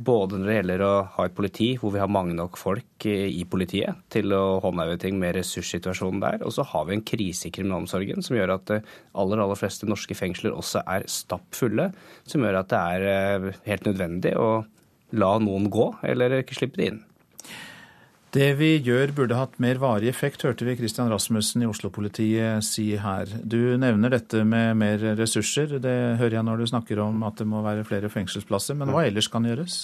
Både når det gjelder å ha et politi hvor vi har mange nok folk i politiet til å håndheve ting med ressurssituasjonen der. Og så har vi en krise i kriminalomsorgen som gjør at de aller, aller fleste norske fengsler også er stappfulle. Som gjør at det er helt nødvendig å la noen gå, eller ikke slippe de inn. Det vi gjør burde hatt mer varig effekt, hørte vi Kristian Rasmussen i Oslo-politiet si her. Du nevner dette med mer ressurser. Det hører jeg når du snakker om at det må være flere fengselsplasser. Men hva ellers kan gjøres?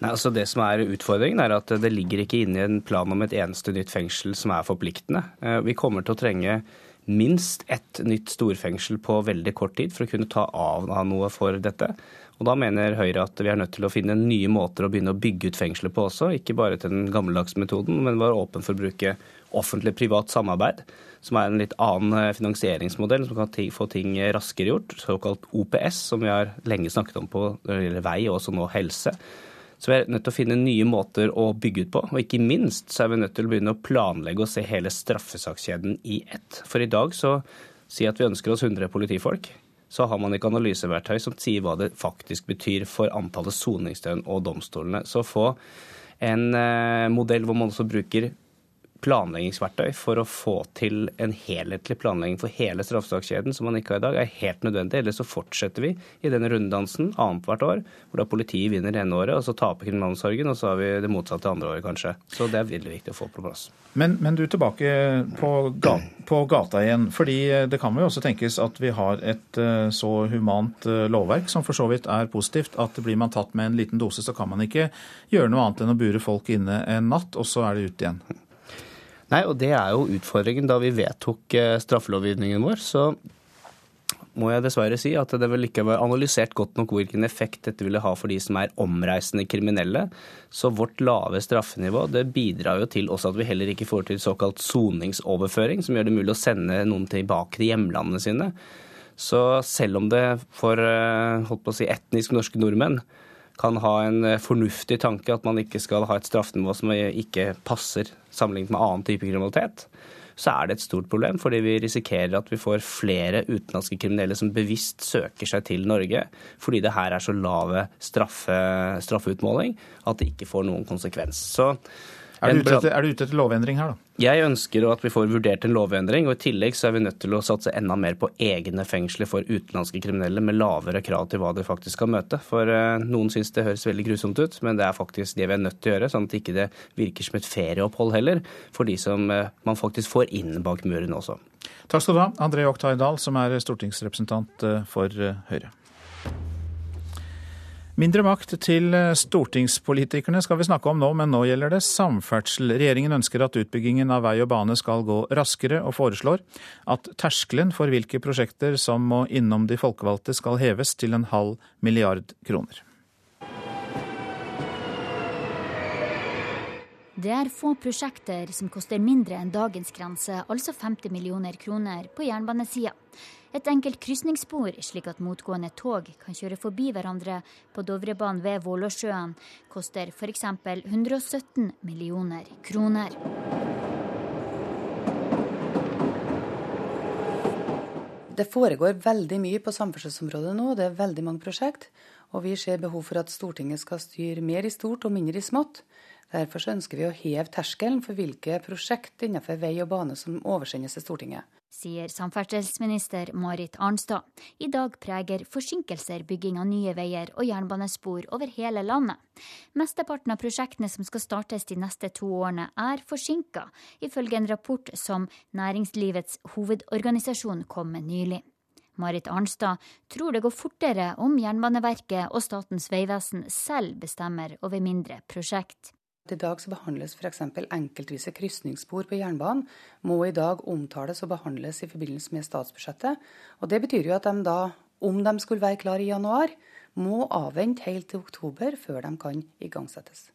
Nei, altså Det som er utfordringen, er at det ligger ikke inne i en plan om et eneste nytt fengsel som er forpliktende. Eh, vi kommer til å trenge minst ett nytt storfengsel på veldig kort tid for å kunne ta av noe for dette. Og Da mener Høyre at vi er nødt til å finne nye måter å begynne å bygge ut fengselet på også. Ikke bare til den gammeldagse metoden, men være åpen for å bruke offentlig-privat samarbeid, som er en litt annen finansieringsmodell som kan få ting raskere gjort. Såkalt OPS, som vi har lenge snakket om på vei og også nå helse. Så vi er nødt til å finne nye måter å bygge ut på. Og ikke minst så er vi nødt til å begynne å planlegge og se hele straffesakskjeden i ett. For i dag så si at vi ønsker oss 100 politifolk. Så har man ikke analyseverktøy som sier hva det faktisk betyr for antallet soningsdøgn og domstolene. Så få en eh, modell hvor man også bruker planleggingsverktøy for å få til en helhetlig planlegging for hele straffesakskjeden som man ikke har i dag, er helt nødvendig. Ellers så fortsetter vi i denne runddansen annethvert år, hvor da politiet vinner det ene året, og så taper kriminalomsorgen, og så har vi det motsatte andre året, kanskje. Så det er veldig viktig å få på plass. Men, men du tilbake på, gata, på gata igjen. fordi det kan jo også tenkes at vi har et eh, så humant eh, lovverk, som for så vidt er positivt, at blir man tatt med en liten dose, så kan man ikke gjøre noe annet enn å bure folk inne en natt, og så er det ut igjen. Nei, og det er jo utfordringen. Da vi vedtok eh, straffelovgivningen vår, så må jeg dessverre si at det vel ikke var analysert godt nok hvilken effekt dette ville ha for de som er omreisende kriminelle. Så vårt lave straffenivå det bidrar jo til også at vi heller ikke får til såkalt soningsoverføring, som gjør det mulig å sende noen tilbake til hjemlandene sine. Så selv om det for eh, holdt på å si, etnisk norske nordmenn kan ha en eh, fornuftig tanke at man ikke skal ha et straffenivå som ikke passer sammenlignet med annen type kriminalitet, så er det et stort problem. Fordi vi risikerer at vi får flere utenlandske kriminelle som bevisst søker seg til Norge fordi det her er så lave straffe, straffeutmåling at det ikke får noen konsekvens. Så er du, ute etter, er du ute etter lovendring her, da? Jeg ønsker at vi får vurdert en lovendring. og I tillegg så er vi nødt til å satse enda mer på egne fengsler for utenlandske kriminelle med lavere krav til hva de faktisk skal møte. For uh, noen syns det høres veldig grusomt ut, men det er faktisk det vi er nødt til å gjøre. Sånn at ikke det ikke virker som et ferieopphold heller, for de som uh, man faktisk får inn bak muren også. Takk skal du ha, André Oktay Dahl, som er stortingsrepresentant uh, for Høyre. Mindre makt til eh, stortingspolitikerne skal vi snakke om nå, men nå gjelder det samferdsel. Regjeringen ønsker at utbyggingen av vei og bane skal gå raskere, og foreslår at terskelen for hvilke prosjekter som må innom de folkevalgte skal heves til en halv milliard kroner. Det er få prosjekter som koster mindre enn dagens grense, altså 50 millioner kroner, på jernbanesida. Et enkelt krysningsspor, slik at motgående tog kan kjøre forbi hverandre på Dovrebanen ved Vålåsjøen, koster f.eks. 117 millioner kroner. Det foregår veldig mye på samferdselsområdet nå. Det er veldig mange prosjekt. Og vi ser behov for at Stortinget skal styre mer i stort og mindre i smått. Derfor ønsker vi å heve terskelen for hvilke prosjekt innenfor vei og bane som oversendes til Stortinget sier samferdselsminister Marit Arnstad. I dag preger forsinkelser bygging av nye veier og jernbanespor over hele landet. Mesteparten av prosjektene som skal startes de neste to årene, er forsinka, ifølge en rapport som Næringslivets hovedorganisasjon kom med nylig. Marit Arnstad tror det går fortere om Jernbaneverket og Statens vegvesen selv bestemmer over mindre prosjekt. I dag så behandles f.eks. enkeltvise krysningsspor på jernbanen må i dag omtales og behandles i forbindelse med statsbudsjettet. Og Det betyr jo at de da, om de skulle være klare i januar, må avvente helt til oktober før de kan igangsettes.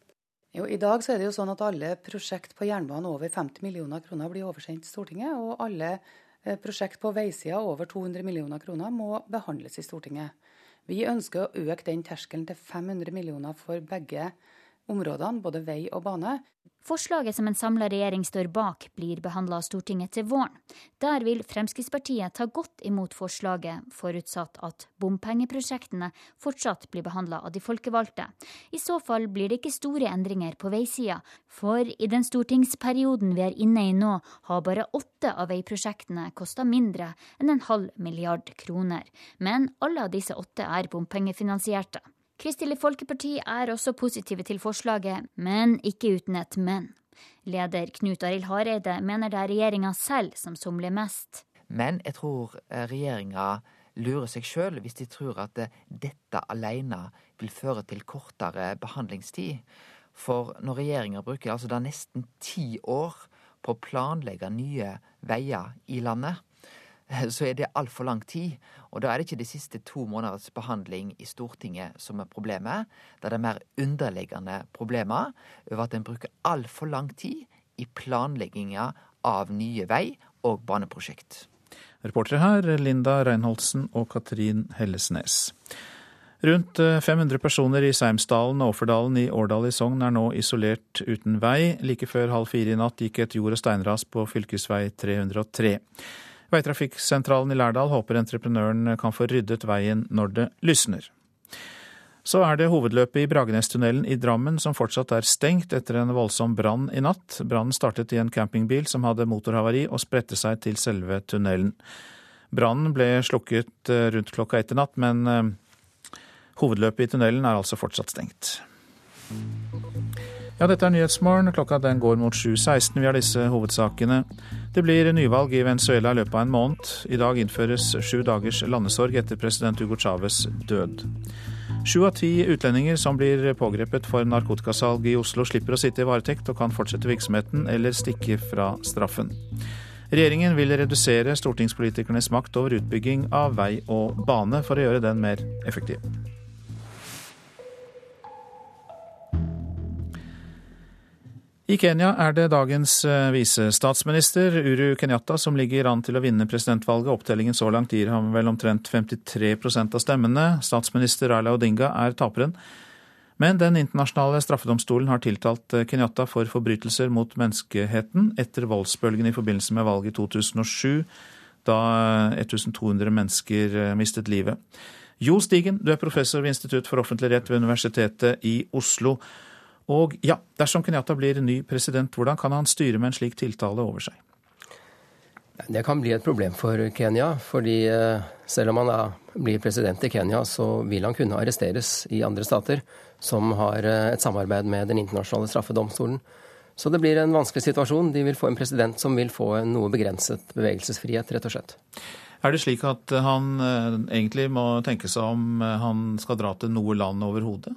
Jo, I dag så er det jo sånn at alle prosjekt på jernbanen over 50 millioner kroner blir oversendt Stortinget, og alle eh, prosjekt på veisida over 200 millioner kroner må behandles i Stortinget. Vi ønsker å øke den terskelen til 500 millioner for begge områdene, både vei og bane. Forslaget som en samla regjering står bak, blir behandla av Stortinget til våren. Der vil Fremskrittspartiet ta godt imot forslaget, forutsatt at bompengeprosjektene fortsatt blir behandla av de folkevalgte. I så fall blir det ikke store endringer på veisida, for i den stortingsperioden vi er inne i nå, har bare åtte av veiprosjektene kosta mindre enn en halv milliard kroner. Men alle av disse åtte er bompengefinansierte. Kristelig Folkeparti er også positive til forslaget, men ikke uten et men. Leder Knut Arild Hareide mener det er regjeringa selv som somler mest. Men jeg tror eh, regjeringa lurer seg sjøl hvis de tror at dette alene vil føre til kortere behandlingstid. For når regjeringa bruker altså da nesten ti år på å planlegge nye veier i landet, så er det altfor lang tid. Og da er det ikke de siste to måneders behandling i Stortinget som er problemet. Da er det mer underliggende problemer over at en bruker altfor lang tid i planlegginga av nye vei- og baneprosjekt. Reportere her Linda Reinholdsen og Katrin Hellesnes. Rundt 500 eh, personer i Seimsdalen og Offerdalen i Årdal i Sogn er nå isolert uten vei. Like før halv fire i natt gikk et jord- og steinras på fylkesvei 303. Veitrafikksentralen i Lærdal håper entreprenøren kan få ryddet veien når det lysner. Så er det hovedløpet i Bragenestunnelen i Drammen som fortsatt er stengt etter en voldsom brann i natt. Brannen startet i en campingbil som hadde motorhavari og spredte seg til selve tunnelen. Brannen ble slukket eh, rundt klokka ett i natt, men eh, hovedløpet i tunnelen er altså fortsatt stengt. Ja, dette er Nyhetsmorgen. Klokka den går mot 7.16. Vi har disse hovedsakene. Det blir nyvalg i Venezuela i løpet av en måned. I dag innføres sju dagers landesorg etter president Hugo Chávez død. Sju av ti utlendinger som blir pågrepet for narkotikasalg i Oslo, slipper å sitte i varetekt og kan fortsette virksomheten eller stikke fra straffen. Regjeringen vil redusere stortingspolitikernes makt over utbygging av vei og bane for å gjøre den mer effektiv. I Kenya er det dagens eh, visestatsminister Uru Kenyatta som ligger an til å vinne presidentvalget. Opptellingen så langt gir ham vel omtrent 53% av stemmene. Statsminister Raila Odinga er taperen. Men Den internasjonale straffedomstolen har tiltalt eh, Kenyatta for forbrytelser mot menneskeheten etter voldsbølgen i forbindelse med valget i 2007, da 1200 eh, mennesker mistet livet. Jo Stigen, du er professor ved Institutt for offentlig rett ved Universitetet i Oslo. Og ja, dersom Kenyatta blir ny president, hvordan kan han styre med en slik tiltale over seg? Det kan bli et problem for Kenya. fordi eh, selv om han blir president i Kenya, så vil han kunne arresteres i andre stater som har eh, et samarbeid med Den internasjonale straffedomstolen. Så det blir en vanskelig situasjon. De vil få en president som vil få en noe begrenset bevegelsesfrihet, rett og slett. Er det slik at han eh, egentlig må tenke seg om han skal dra til noe land overhodet?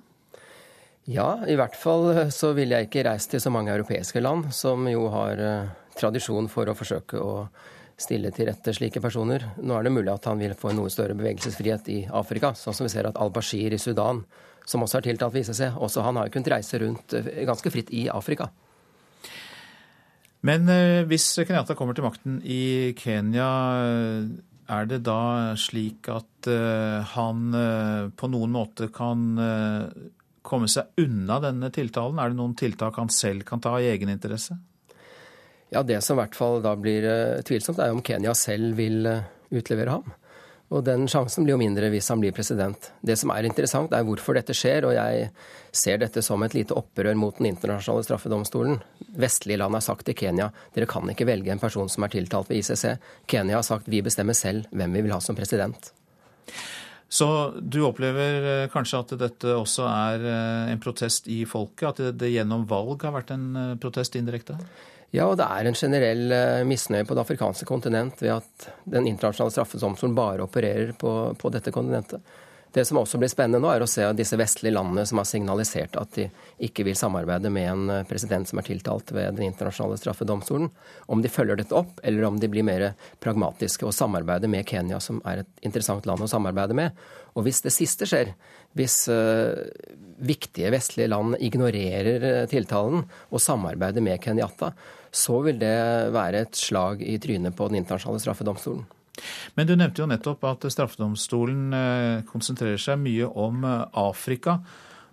Ja, i hvert fall eh, så ville jeg ikke reist til så mange europeiske land, som jo har eh, tradisjon for å forsøke å stille til rette slike personer. Nå er det mulig at han vil få en noe større bevegelsesfrihet i Afrika, sånn som vi ser at al-Bashir i Sudan, som også er tiltalt viser seg. også han har kunnet reise rundt eh, ganske fritt i Afrika. Men hvis Kenyatta kommer til makten i Kenya, er det da slik at han på noen måte kan komme seg unna denne tiltalen? Er det noen tiltak han selv kan ta i egeninteresse? Ja, Det som i hvert fall da blir uh, tvilsomt, er om Kenya selv vil uh, utlevere ham. Og den sjansen blir jo mindre hvis han blir president. Det som er interessant, er hvorfor dette skjer, og jeg ser dette som et lite opprør mot den internasjonale straffedomstolen. Vestlige land har sagt til Kenya dere kan ikke velge en person som er tiltalt ved ICC. Kenya har sagt vi bestemmer selv hvem vi vil ha som president. Så du opplever eh, kanskje at dette også er eh, en protest i folket? At det, gjennom valg har vært en eh, protest indirekte? Ja, og det er en generell misnøye på det afrikanske kontinent ved at den internasjonale straffedomstolen bare opererer på, på dette kontinentet. Det som også blir spennende nå, er å se disse vestlige landene som har signalisert at de ikke vil samarbeide med en eh, president som er tiltalt ved Den internasjonale straffedomstolen. Om de følger dette opp, eller om de blir mer pragmatiske og samarbeider med Kenya, som er et interessant land å samarbeide med. Og hvis det siste skjer, hvis uh, viktige vestlige land ignorerer eh, tiltalen og samarbeider med Kenyatta, så vil det være et slag i trynet på Den internasjonale straffedomstolen. Men du nevnte jo nettopp at straffedomstolen eh, konsentrerer seg mye om eh, Afrika,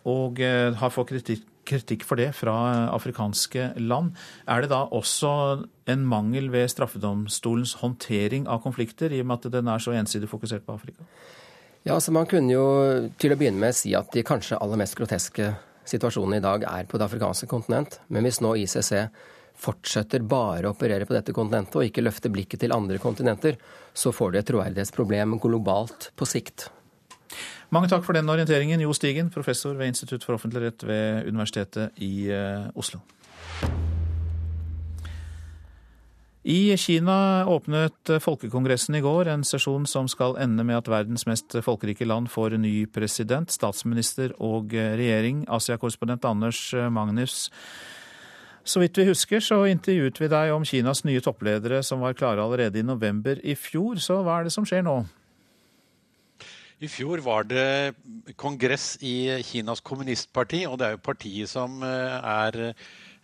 og eh, har fått kritikk, kritikk for det fra afrikanske land. Er det da også en mangel ved straffedomstolens håndtering av konflikter, i og med at den er så ensidig fokusert på Afrika? Ja, altså Man kunne jo til å begynne med si at de kanskje aller mest groteske situasjonene i dag er på det afrikanske kontinent. Men hvis nå ICC fortsetter bare å operere på dette kontinentet og ikke løfter blikket til andre kontinenter, så får du et troverdighetsproblem globalt på sikt. Mange takk for den orienteringen, Jo Stigen, professor ved Institutt for offentlig rett ved Universitetet i eh, Oslo. I Kina åpnet Folkekongressen i går, en sesjon som skal ende med at verdens mest folkerike land får ny president, statsminister og regjering. Asia-korrespondent Anders Magnus. Så vidt vi husker, så intervjuet vi deg om Kinas nye toppledere som var klare allerede i november i fjor. Så hva er det som skjer nå? I fjor var det kongress i Kinas kommunistparti, og det er jo partiet som eh, er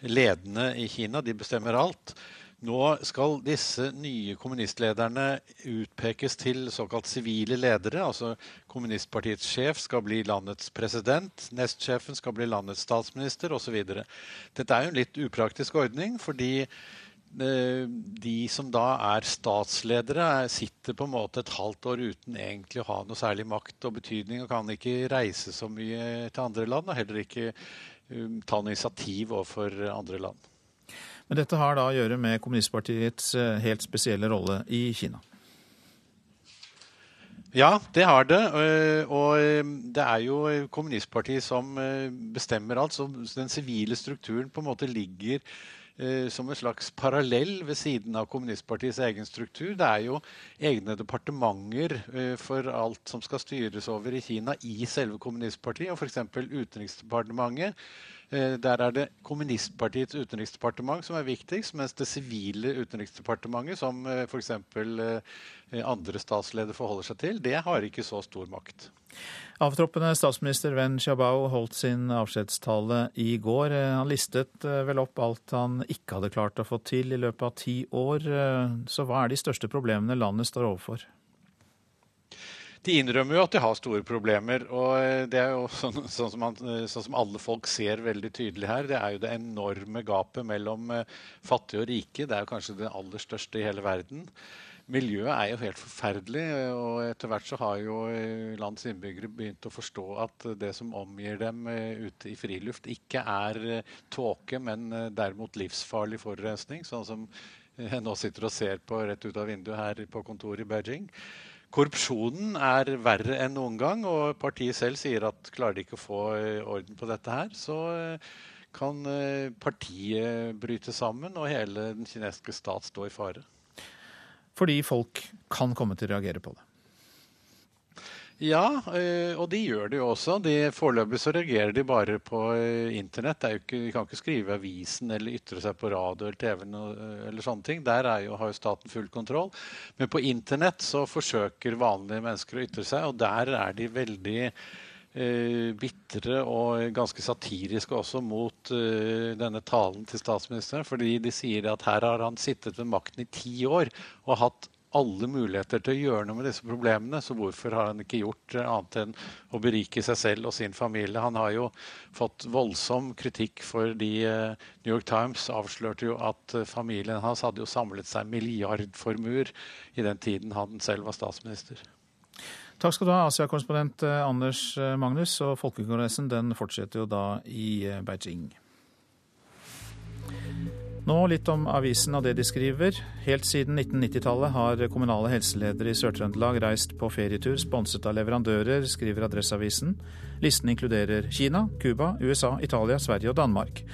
ledende i Kina. De bestemmer alt. Nå skal disse nye kommunistlederne utpekes til såkalt sivile ledere. altså Kommunistpartiets sjef skal bli landets president, nestsjefen skal bli landets statsminister osv. Dette er jo en litt upraktisk ordning, fordi eh, de som da er statsledere, sitter på en måte et halvt år uten egentlig å ha noe særlig makt og betydning, og kan ikke reise så mye til andre land, og heller ikke um, ta noe initiativ overfor andre land. Men dette har da å gjøre med kommunistpartiets eh, helt spesielle rolle i Kina? Ja, det har det. Eh, og eh, det er jo kommunistpartiet som bestemmer alt. Så den sivile strukturen på en måte ligger som en slags parallell ved siden av kommunistpartiets egen struktur. Det er jo egne departementer for alt som skal styres over i Kina i selve kommunistpartiet. og F.eks. Utenriksdepartementet der er det kommunistpartiets utenriksdepartement som er viktigst, mens det sivile utenriksdepartementet, som eh, f.eks. Eh, andre statsledere forholder seg til, det har ikke så stor makt. Avtroppende statsminister Wen Xiaobao holdt sin avskjedstale i går. Han listet vel opp alt han ikke hadde klart å få til i løpet av ti år. Så hva er de største problemene landet står overfor? De innrømmer jo at de har store problemer. og eh, Det er jo sånn, sånn, som, man, eh, sånn, som, alle folk ser veldig tydelig her. Det er jo det enorme gapet mellom eh, fattige og rike. Det er jo kanskje det aller største i hele verden. Miljøet er jo helt forferdelig, og etter hvert så har jo landets innbyggere begynt å forstå at det som omgir dem ute i friluft, ikke er tåke, men derimot livsfarlig forurensning. Sånn som jeg nå sitter og ser på rett ut av vinduet her på kontoret i Beijing. Korrupsjonen er verre enn noen gang, og partiet selv sier at klarer de ikke å få eh, orden på dette her, så eh, kan eh, partiet bryte sammen og hele den kinesiske stat stå i fare. Fordi folk kan komme til å reagere på det? Ja, eh, og de gjør det jo også. De, foreløpig så reagerer de bare på eh, internett. Ikke, de kan ikke skrive avisen eller ytre seg på radio eller TV eh, eller sånne ting. Der jo, har jo staten full kontroll. Men på internett så forsøker vanlige mennesker å ytre seg, og der er de veldig eh, bitre og ganske satiriske også mot eh, denne talen til statsministeren. Fordi de sier at her har han sittet ved makten i ti år og hatt alle muligheter til å gjøre noe med disse problemene. Så hvorfor har han ikke gjort annet enn å berike seg selv og sin familie? Han har jo fått voldsom kritikk for de New York Times avslørte jo at eh, familien hans hadde jo samlet seg milliardformuer i den tiden han selv var statsminister. Takk skal du ha, Asia-korrespondent eh, Anders Magnus. Og Folkekongressen den fortsetter jo da i Beijing. Nå litt om avisen og det de skriver. Helt siden 1990-tallet har kommunale helseledere i Sør-Trøndelag reist på ferietur sponset av leverandører, skriver Adresseavisen. Listen inkluderer Kina, Cuba, USA, Italia, Sverige og Danmark.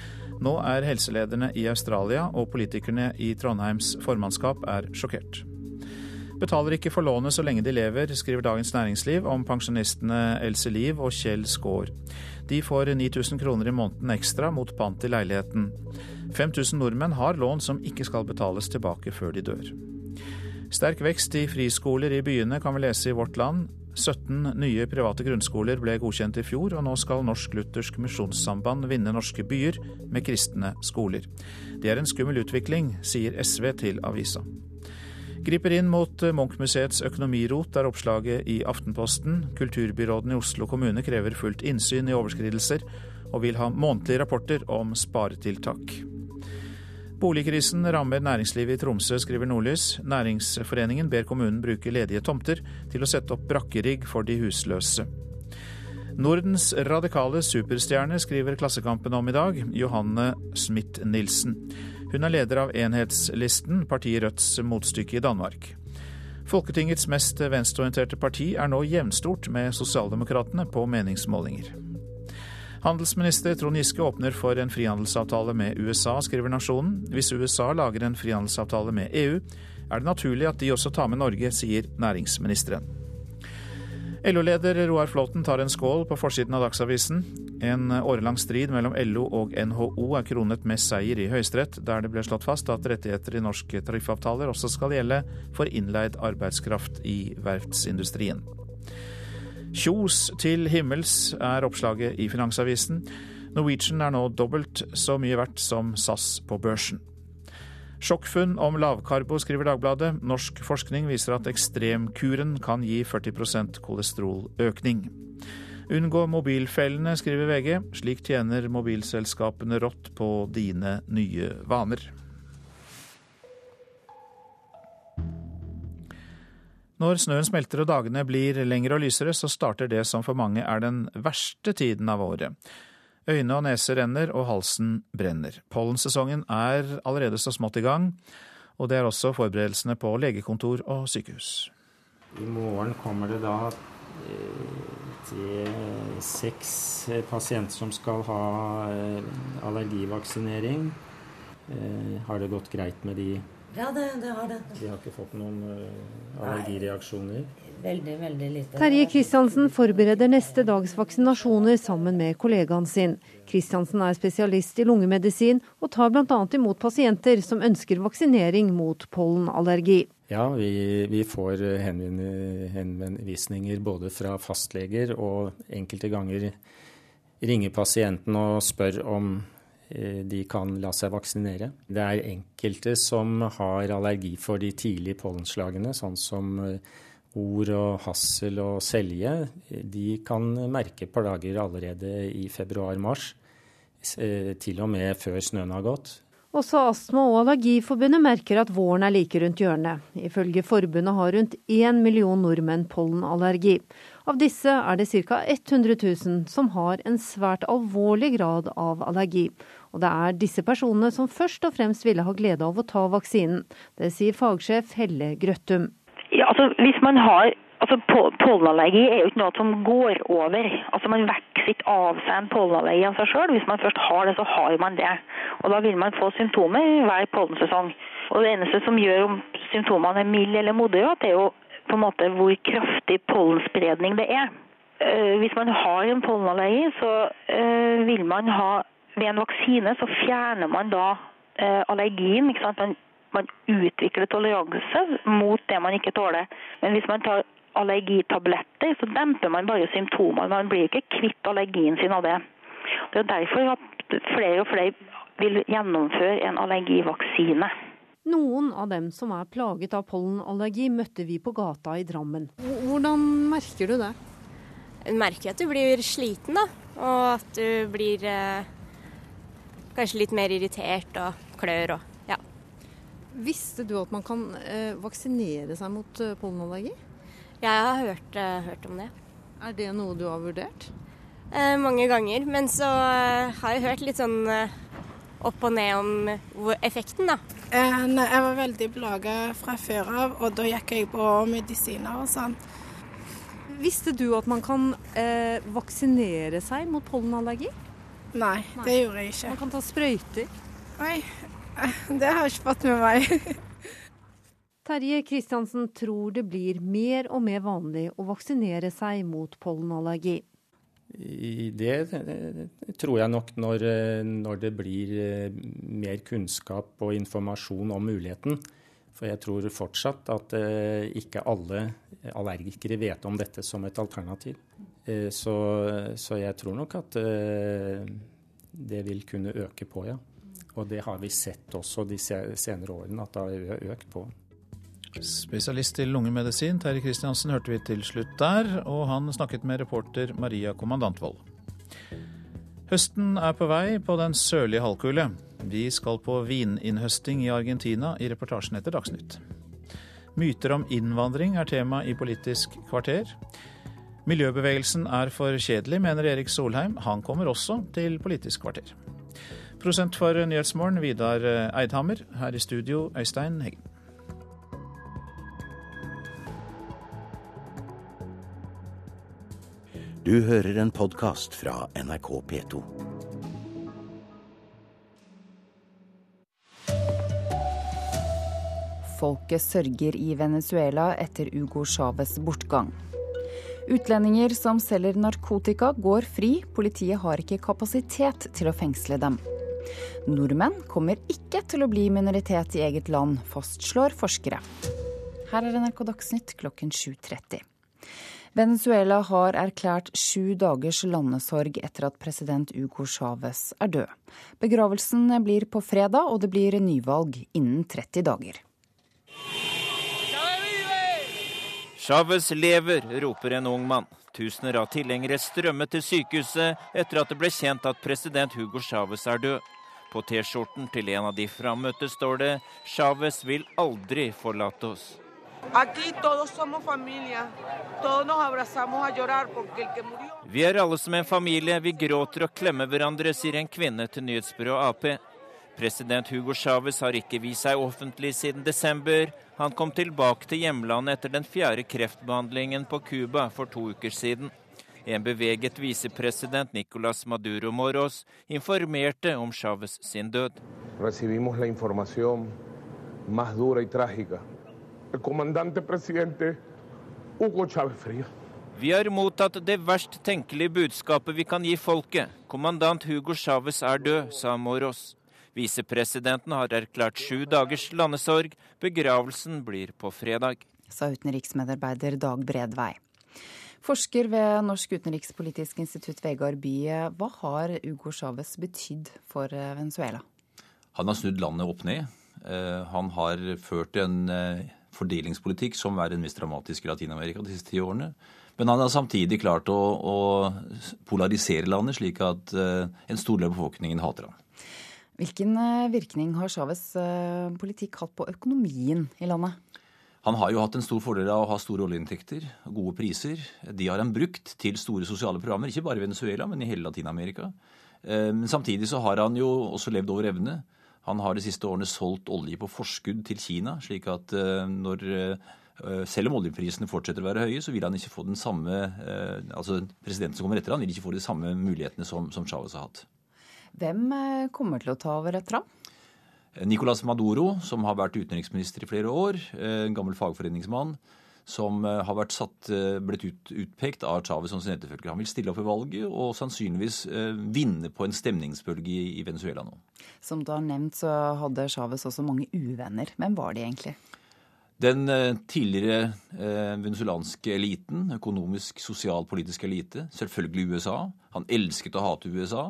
Nå er helselederne i Australia og politikerne i Trondheims formannskap er sjokkert. Betaler ikke for lånet så lenge de lever, skriver Dagens Næringsliv om pensjonistene Else Liv og Kjell Skaar. De får 9000 kroner i måneden ekstra mot pant i leiligheten. 5000 nordmenn har lån som ikke skal betales tilbake før de dør. Sterk vekst i friskoler i byene kan vi lese i Vårt Land. 17 nye private grunnskoler ble godkjent i fjor, og nå skal Norsk Luthersk Misjonssamband vinne norske byer med kristne skoler. Det er en skummel utvikling, sier SV til avisa. Griper inn mot Munch-museets økonomirot, er oppslaget i Aftenposten. Kulturbyråden i Oslo kommune krever fullt innsyn i overskridelser, og vil ha månedlige rapporter om sparetiltak. Boligkrisen rammer næringslivet i Tromsø, skriver Nordlys. Næringsforeningen ber kommunen bruke ledige tomter til å sette opp brakkerigg for de husløse. Nordens radikale superstjerne, skriver Klassekampen om i dag, Johanne Smith-Nilsen. Hun er leder av Enhetslisten, partiet Rødts motstykke i Danmark. Folketingets mest venstreorienterte parti er nå jevnstort med Sosialdemokratene på meningsmålinger. Handelsminister Trond Giske åpner for en frihandelsavtale med USA, skriver Nasjonen. Hvis USA lager en frihandelsavtale med EU, er det naturlig at de også tar med Norge, sier næringsministeren. LO-leder Roar Flåten tar en skål på forsiden av Dagsavisen. En årelang strid mellom LO og NHO er kronet med seier i Høyesterett, der det ble slått fast at rettigheter i norske tariffavtaler også skal gjelde for innleid arbeidskraft i verftsindustrien. Kjos til himmels er oppslaget i Finansavisen. Norwegian er nå dobbelt så mye verdt som SAS på børsen. Sjokkfunn om lavkarbo, skriver Dagbladet. Norsk forskning viser at ekstremkuren kan gi 40% kolesteroløkning. Unngå mobilfellene, skriver VG. Slik tjener mobilselskapene rått på dine nye vaner. Når snøen smelter og dagene blir lengre og lysere, så starter det som for mange er den verste tiden av året. Øyne og nese renner, og halsen brenner. Pollensesongen er allerede så smått i gang, og det er også forberedelsene på legekontor og sykehus. I morgen kommer det da til seks pasienter som skal ha eh, allergivaksinering. Eh, har det gått greit med de ja, det, det, har det. De har ikke fått noen uh, allergireaksjoner? Veldig, veldig lite. Terje Kristiansen forbereder neste dags vaksinasjoner sammen med kollegaen sin. Kristiansen er spesialist i lungemedisin og tar bl.a. imot pasienter som ønsker vaksinering mot pollenallergi. Ja, vi, vi får henvisninger både fra fastleger og enkelte ganger ringer pasienten og spør om Eh, de kan la seg vaksinere. Det er enkelte som har allergi for de tidlige pollenslagene, sånn som eh, or og hassel og selje. De kan merke plager allerede i februar-mars, eh, til og med før snøen har gått. Også Astma- og Allergiforbundet merker at våren er like rundt hjørnet. Ifølge forbundet har rundt én million nordmenn pollenallergi. Av disse er det ca. 100 000 som har en svært alvorlig grad av allergi. Og det er disse personene som først og fremst ville ha glede av å ta vaksinen. Det sier fagsjef Helle Grøttum. Ja, altså hvis man har Altså, Pollenallergi er jo ikke noe som går over. Altså, Man vokser ikke av seg en pollenallergi av seg sjøl. Hvis man først har det, så har man det. Og Da vil man få symptomer hver pollensesong. Og Det eneste som gjør om symptomene er milde eller moderate, er jo på en måte hvor kraftig pollenspredning det er. Eh, hvis man har en pollenallergi, så eh, vil man ha Ved en vaksine så fjerner man da eh, allergien. ikke sant? Man, man utvikler toleranse mot det man ikke tåler. Men hvis man tar allergitabletter, så demper man bare symptomene. Man blir ikke kvitt allergien sin av det. Det er derfor at flere og flere vil gjennomføre en allergivaksine. Noen av dem som er plaget av pollenallergi, møtte vi på gata i Drammen. Hvordan merker du det? Jeg merker at du blir sliten, da. Og at du blir eh, kanskje litt mer irritert og klør og ja. Visste du at man kan eh, vaksinere seg mot eh, pollenallergi? Jeg har hørt, eh, hørt, om det. Er det noe du har vurdert? Eh, mange ganger. Men så eh, har jeg hørt litt sånn opp og ned om effekten, da. Eh, nei, jeg var veldig plaga fra før av, og da gikk jeg på medisiner og sånn. Visste du at man kan eh, vaksinere seg mot pollenallergi? Nei, nei, det gjorde jeg ikke. Man kan ta sprøyter? Nei, det har jeg ikke fått med meg. Terje Kristiansen tror det blir mer og mer vanlig å vaksinere seg mot pollenallergi. Det, tror jeg nok når, når, det blir eh, mer kunnskap og informasjon om muligheten. For jeg tror fortsatt at eh, ikke alle allergikere vet om dette som et alternativ. Eh, så, så jeg tror nok at det vil kunne øke på, ja. Og det har vi sett også de senere årene, at det har økt på. Spesialist i lungemedisin Terje Kristiansen hørte vi til slutt der, og han snakket med reporter Maria Kommandantvold. Høsten er på vei på den sørlige halvkule. Vi skal på vininnhøsting i Argentina i reportasjen etter Dagsnytt. Myter om innvandring er tema i Politisk kvarter. Miljøbevegelsen er for kjedelig, mener Erik Solheim. Han kommer også til Politisk kvarter. Prosent for Nyhetsmorgen, Vidar Eidhammer. Her i studio, Øystein Heggen. Du hører en podkast fra NRK P2. Folket sørger i Venezuela etter Hugo Chávez bortgang. Utlendinger som selger narkotika, går fri. Politiet har ikke kapasitet til å fengsle dem. Nordmenn kommer ikke til å bli minoritet i eget land, fastslår forskere. Her er NRK Dagsnytt klokken 7.30. Venezuela har erklært sju dagers landesorg etter at president Hugo Chávez er død. Begravelsen blir på fredag, og det blir nyvalg innen 30 dager. Chávez lever, roper en ung mann. Tusener av tilhengere strømmet til sykehuset etter at det ble kjent at president Hugo Chávez er død. På T-skjorten til en av de frammøtte står det 'Chávez vil aldri forlate oss'. Aquí todos somos familia. Todos nos abrazamos a llorar porque el que murió Vi er alle som en familie, vi gråter og klemmer hverandre, sier en kvinne til nyhetsbyrået Ap. President Hugo Chávez har ikke vist seg offentlig siden desember. Han kom tilbake til hjemlandet etter den fjerde kreftbehandlingen på Cuba for to uker siden. En beveget visepresident Nicolas Maduro Moros informerte om Chávez sin død. El comandante presidente Hugo Chávez Frías Vi har mottatt det verst tenkelige budskapet vi kan gi folket. Kommandant Hugo Chávez er død, sa Moros. Visepresidenten har erklært sju dagers landesorg. Begravelsen blir på fredag. Sa utenriksmedarbeider Dag Bredvei. Forsker ved Norsk utenrikspolitisk institutt Vegard Bye, hva har Hugo Chávez betydd for eh, Venezuela? Han har snudd landet opp ned. Eh, Han har ført en eh, fordelingspolitikk som er den mest dramatiske i Latin-Amerika de siste ti årene. Men han har samtidig klart å, å polarisere landet, slik at eh, en stor del av befolkningen hater ham. Hvilken eh, virkning har Chávez eh, politikk hatt på økonomien i landet? Han har jo hatt en stor fordel av å ha store oljeinntekter gode priser. De har han brukt til store sosiale programmer, ikke bare i Venezuela, men i hele Latin-Amerika. Men samtidig så har han jo også levd over evne. Han har de siste årene solgt olje på forskudd til Kina, slik at eh, når eh, selv om oljeprisene fortsetter å være høye, så vil han ikke få den samme eh, altså Presidenten som kommer etter han vil ikke få de samme mulighetene som, som Chávez har hatt. Hvem eh, kommer til å ta over etter ham? Nicolas Maduro, som har vært utenriksminister i flere år, eh, en gammel fagforeningsmann, som eh, har vært satt, eh, blitt ut, utpekt av Chávez som sin etterfølger. Han vil stille opp i valget og sannsynligvis eh, vinne på en stemningsbølge i, i Venezuela nå. Som du har nevnt, så hadde Chávez også mange uvenner. Hvem var de egentlig? Den tidligere eh, venezuelanske eliten, økonomisk, sosial, politisk elite, selvfølgelig USA. Han elsket å hate USA,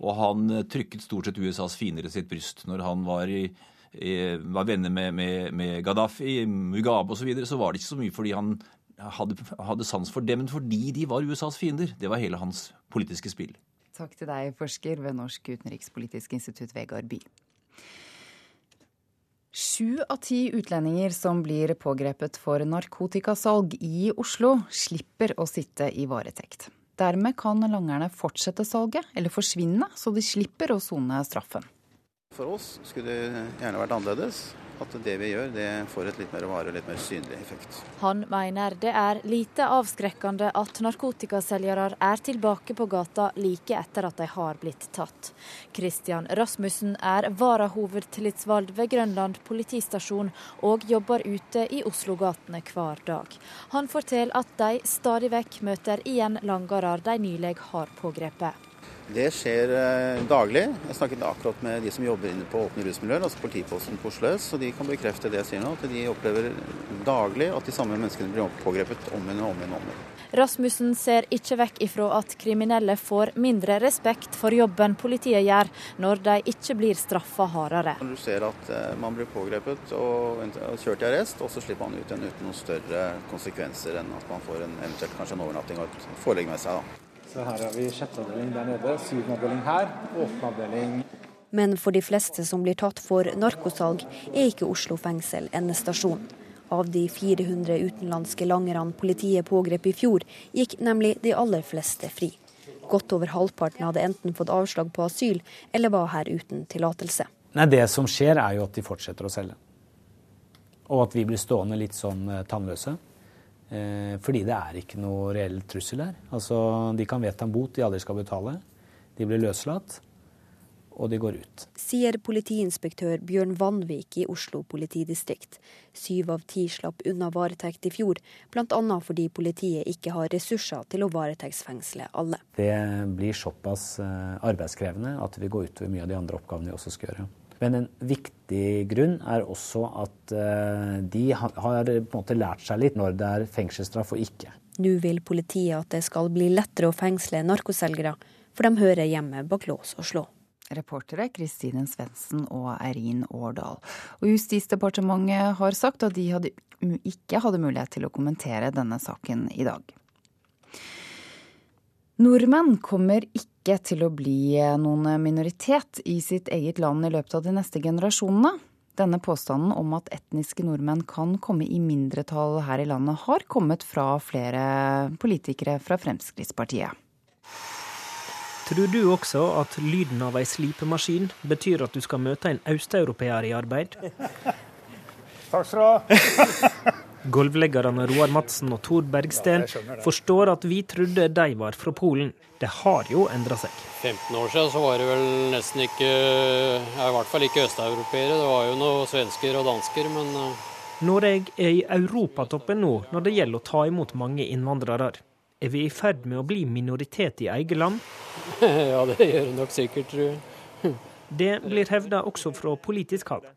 og han trykket stort sett USAs fiender i sitt bryst. Når han var, i, var venner med, med, med Gaddafi, Mugabe osv., så, videre, så var det ikke så mye fordi han hadde, hadde sans for dem, men fordi de var USAs fiender. Det var hele hans politiske spill. Takk til deg, forsker ved Norsk utenrikspolitisk institutt, Vegard Bye. Sju av ti utlendinger som blir pågrepet for narkotikasalg i Oslo, slipper å sitte i varetekt. Dermed kan langerne fortsette salget, eller forsvinne, så de slipper å sone straffen. For oss skulle det gjerne vært annerledes. At det vi gjør, det får et litt mer varig og litt mer synlig effekt. Han mener det er lite avskrekkende at narkotikaselgere er tilbake på gata like etter at de har blitt tatt. Christian Rasmussen er varahovedtillitsvalgt ved Grønland politistasjon og jobber ute i Oslo-gatene hver dag. Han forteller at de stadig vekk møter igjen langere de nylig har pågrepet. Det skjer eh, daglig. Jeg snakket akkurat med de som jobber inne på åpne rusmiljøer, altså politiposten på Oslo øst, og de kan bekrefte det jeg sier nå, at de opplever daglig at de samme menneskene blir pågrepet om igjen og om igjen. og om igjen. Rasmussen ser ikke vekk ifra at kriminelle får mindre respekt for jobben politiet gjør, når de ikke blir straffa hardere. Når du ser at eh, man blir pågrepet og kjørt i arrest, og så slipper man ut igjen uten noen større konsekvenser enn at man får en, eventuelt kanskje en overnatting og et forelegg med seg. da. Så her har vi sjette avdeling der nede, syvende avdeling her, åttende avdeling Men for de fleste som blir tatt for narkosalg, er ikke Oslo fengsel endestasjon. Av de 400 utenlandske langerne politiet pågrep i fjor, gikk nemlig de aller fleste fri. Godt over halvparten hadde enten fått avslag på asyl, eller var her uten tillatelse. Nei, Det som skjer, er jo at de fortsetter å selge. Og at vi blir stående litt sånn eh, tannløse. Eh, fordi det er ikke noe reell trussel her. Altså, de kan vedta en bot de aldri skal betale. De blir løslatt, og de går ut. Sier politiinspektør Bjørn Vanvik i Oslo politidistrikt. Syv av ti slapp unna varetekt i fjor, bl.a. fordi politiet ikke har ressurser til å varetektsfengsle alle. Det blir såpass eh, arbeidskrevende at det vil gå utover mye av de andre oppgavene vi også skal gjøre. Men en viktig grunn er også at eh, de har på en måte lært seg litt når det er fengselsstraff og ikke. Nå vil politiet at det skal bli lettere å fengsle narkoselgere, for de hører hjemme bak lås og slå. Reportere Kristine Svendsen og Eirin Årdal. Og Justisdepartementet har sagt at de hadde, ikke hadde mulighet til å kommentere denne saken i dag. Nordmenn kommer ikke til å bli noen minoritet i sitt eget land i løpet av de neste generasjonene. Denne påstanden om at etniske nordmenn kan komme i mindretall her i landet, har kommet fra flere politikere fra Fremskrittspartiet. Tror du også at lyden av ei slipemaskin betyr at du skal møte en østeuropeer i arbeid? Takk skal du ha. Gulvleggerne Roar Madsen og Tor Bergsten forstår at vi trodde de var fra Polen. Det har jo endra seg. 15 år siden så var det vel nesten ikke, ja, i hvert fall ikke østeuropeere. Det var jo noen svensker og dansker, men eh, Norge er i europatoppen nå når det gjelder å ta imot mange innvandrere. Er vi i ferd med å bli minoritet i eget land? ja, det gjør det nok sikkert, tror jeg. Det blir hevda også fra politisk hold.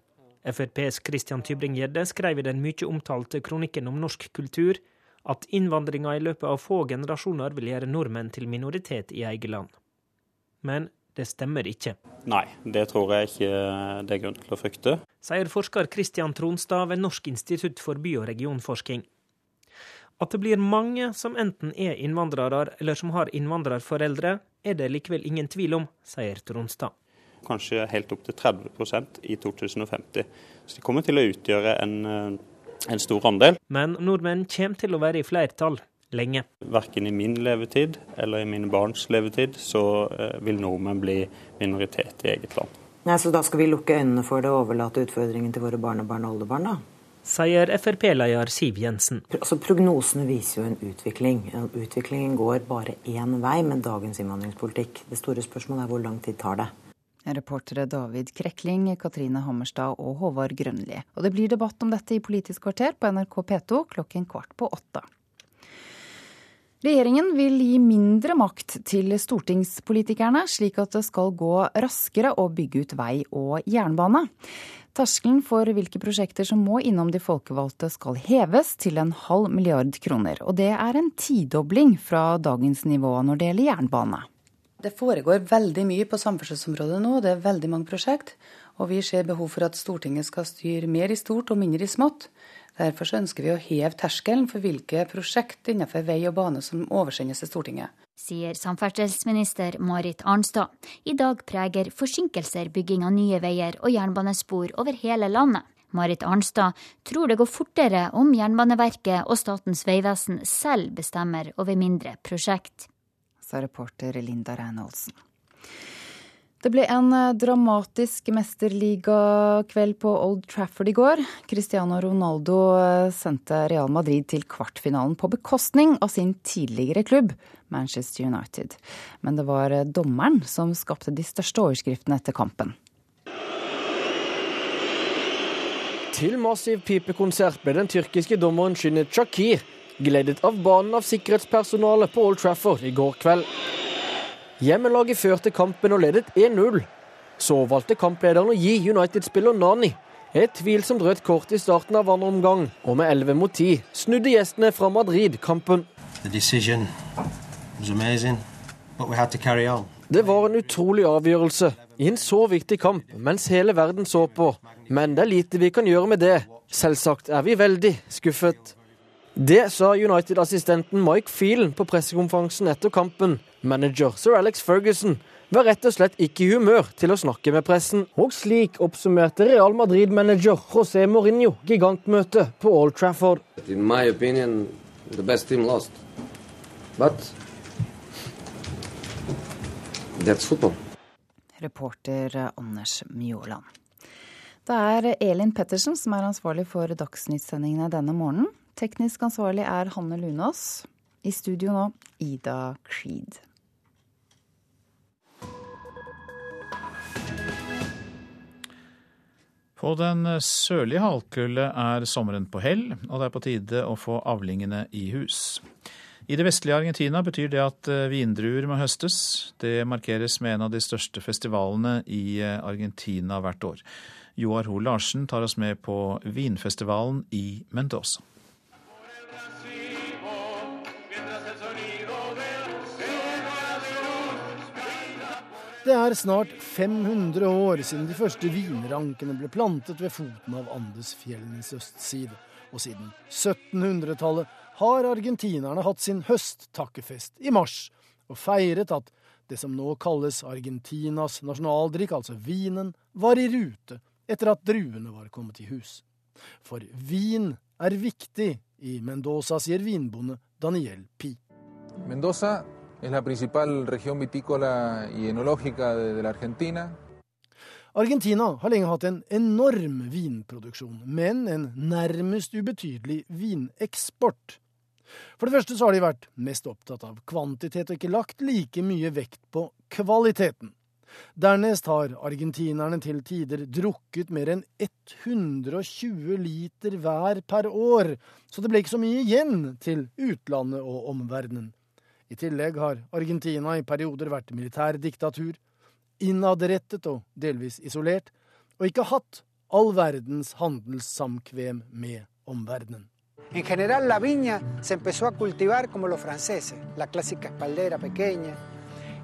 FrPs Christian Tybring-Gjedde skrev i den mye omtalte kronikken om norsk kultur at innvandringa i løpet av få generasjoner vil gjøre nordmenn til minoritet i eget land. Men det stemmer ikke. Nei, det tror jeg ikke det er grunn til å frykte. Sier forsker Christian Tronstad ved Norsk institutt for by- og regionforskning. At det blir mange som enten er innvandrere eller som har innvandrerforeldre, er det likevel ingen tvil om, sier Tronstad kanskje helt opp til 30% i 2050. Så de kommer til å utgjøre en, en stor andel. Men nordmenn kommer til å være i flertall lenge. Verken i min levetid eller i mine barns levetid så vil nordmenn bli minoritet i eget land. Nei, Så da skal vi lukke øynene for det og overlate utfordringen til våre barnebarn og oldebarn, da? Sier Frp-leder Siv Jensen. Altså, prognosene viser jo en utvikling. Utviklingen går bare én vei med dagens innvandringspolitikk. Det store spørsmålet er hvor lang tid tar det? Reportere David Krekling, Katrine Hammerstad og Håvard Grønli. Og det blir debatt om dette i Politisk kvarter på NRK P2 klokken kvart på åtte. Regjeringen vil gi mindre makt til stortingspolitikerne, slik at det skal gå raskere å bygge ut vei og jernbane. Terskelen for hvilke prosjekter som må innom de folkevalgte skal heves til en halv milliard kroner. Og det er en tidobling fra dagens nivå når det gjelder jernbane. Det foregår veldig mye på samferdselsområdet nå, det er veldig mange prosjekt. Og vi ser behov for at Stortinget skal styre mer i stort og mindre i smått. Derfor ønsker vi å heve terskelen for hvilke prosjekt innenfor vei og bane som oversendes til Stortinget. Sier samferdselsminister Marit Arnstad. I dag preger forsinkelser bygging av nye veier og jernbanespor over hele landet. Marit Arnstad tror det går fortere om Jernbaneverket og Statens vegvesen selv bestemmer over mindre prosjekt sa reporter Linda Reinholdsen. Det ble en dramatisk mesterligakveld på Old Trafford i går. Cristiano Ronaldo sendte Real Madrid til kvartfinalen på bekostning av sin tidligere klubb, Manchester United. Men det var dommeren som skapte de største overskriftene etter kampen. Til massiv pipekonsert ble den tyrkiske dommeren skyndet Shakir gledet av banen av sikkerhetspersonale på Old Trafford i går kveld. Hjemmelaget førte kampen og ledet 1-0. Så valgte kamplederen å gi United-spiller Nani et tvilsomt rødt kort i starten av andre omgang, og med 11 mot 10 snudde gjestene fra Madrid kampen. Det var en utrolig avgjørelse i en så viktig kamp mens hele verden så på, men det er lite vi kan gjøre med det. Selvsagt er vi veldig skuffet. Det sa United-assistenten Mike Phelan på pressekonferansen etter kampen. Manager sir Alex Ferguson var rett og slett ikke i humør til å snakke med pressen. Og slik oppsummerte Real Madrid-manager José Mourinho gigantmøtet på Old Trafford. In my opinion, the best team lost. But that's football. Reporter Anders Mjåland. Det er Elin Pettersen som er ansvarlig for Dagsnytt-sendingene denne morgenen. Teknisk ansvarlig er Hanne Lunås. I studio nå, Ida Creed. På den sørlige halvkule er sommeren på hell, og det er på tide å få avlingene i hus. I det vestlige Argentina betyr det at eh, vindruer må høstes. Det markeres med en av de største festivalene i eh, Argentina hvert år. Joar Ho Larsen tar oss med på vinfestivalen i Mendoza. Det er snart 500 år siden de første vinrankene ble plantet ved foten av Andesfjellenes østside. Og siden 1700-tallet har argentinerne hatt sin høsttakkefest i mars, og feiret at det som nå kalles Argentinas nasjonaldrikk, altså vinen, var i rute etter at druene var kommet i hus. For vin er viktig i Mendoza, sier vinbonde Daniel Pi. Mendoza es la principal región vitícola y enológica de, de la Argentina. Argentina har lenge hatt en enorm vinproduksjon, men en nærmest ubetydelig vineksport. For det første så har de vært mest opptatt av kvantitet og ikke lagt like mye vekt på kvaliteten. Dernest har argentinerne til tider drukket mer enn 120 liter hver per år, så det ble ikke så mye igjen til utlandet og omverdenen. I tillegg har Argentina i perioder vært militærdiktatur, innadrettet og delvis isolert, og ikke hatt all verdens handelssamkvem med omverdenen. En general la viña se empezó a cultivar como los franceses, la clásica espaldera pequeña,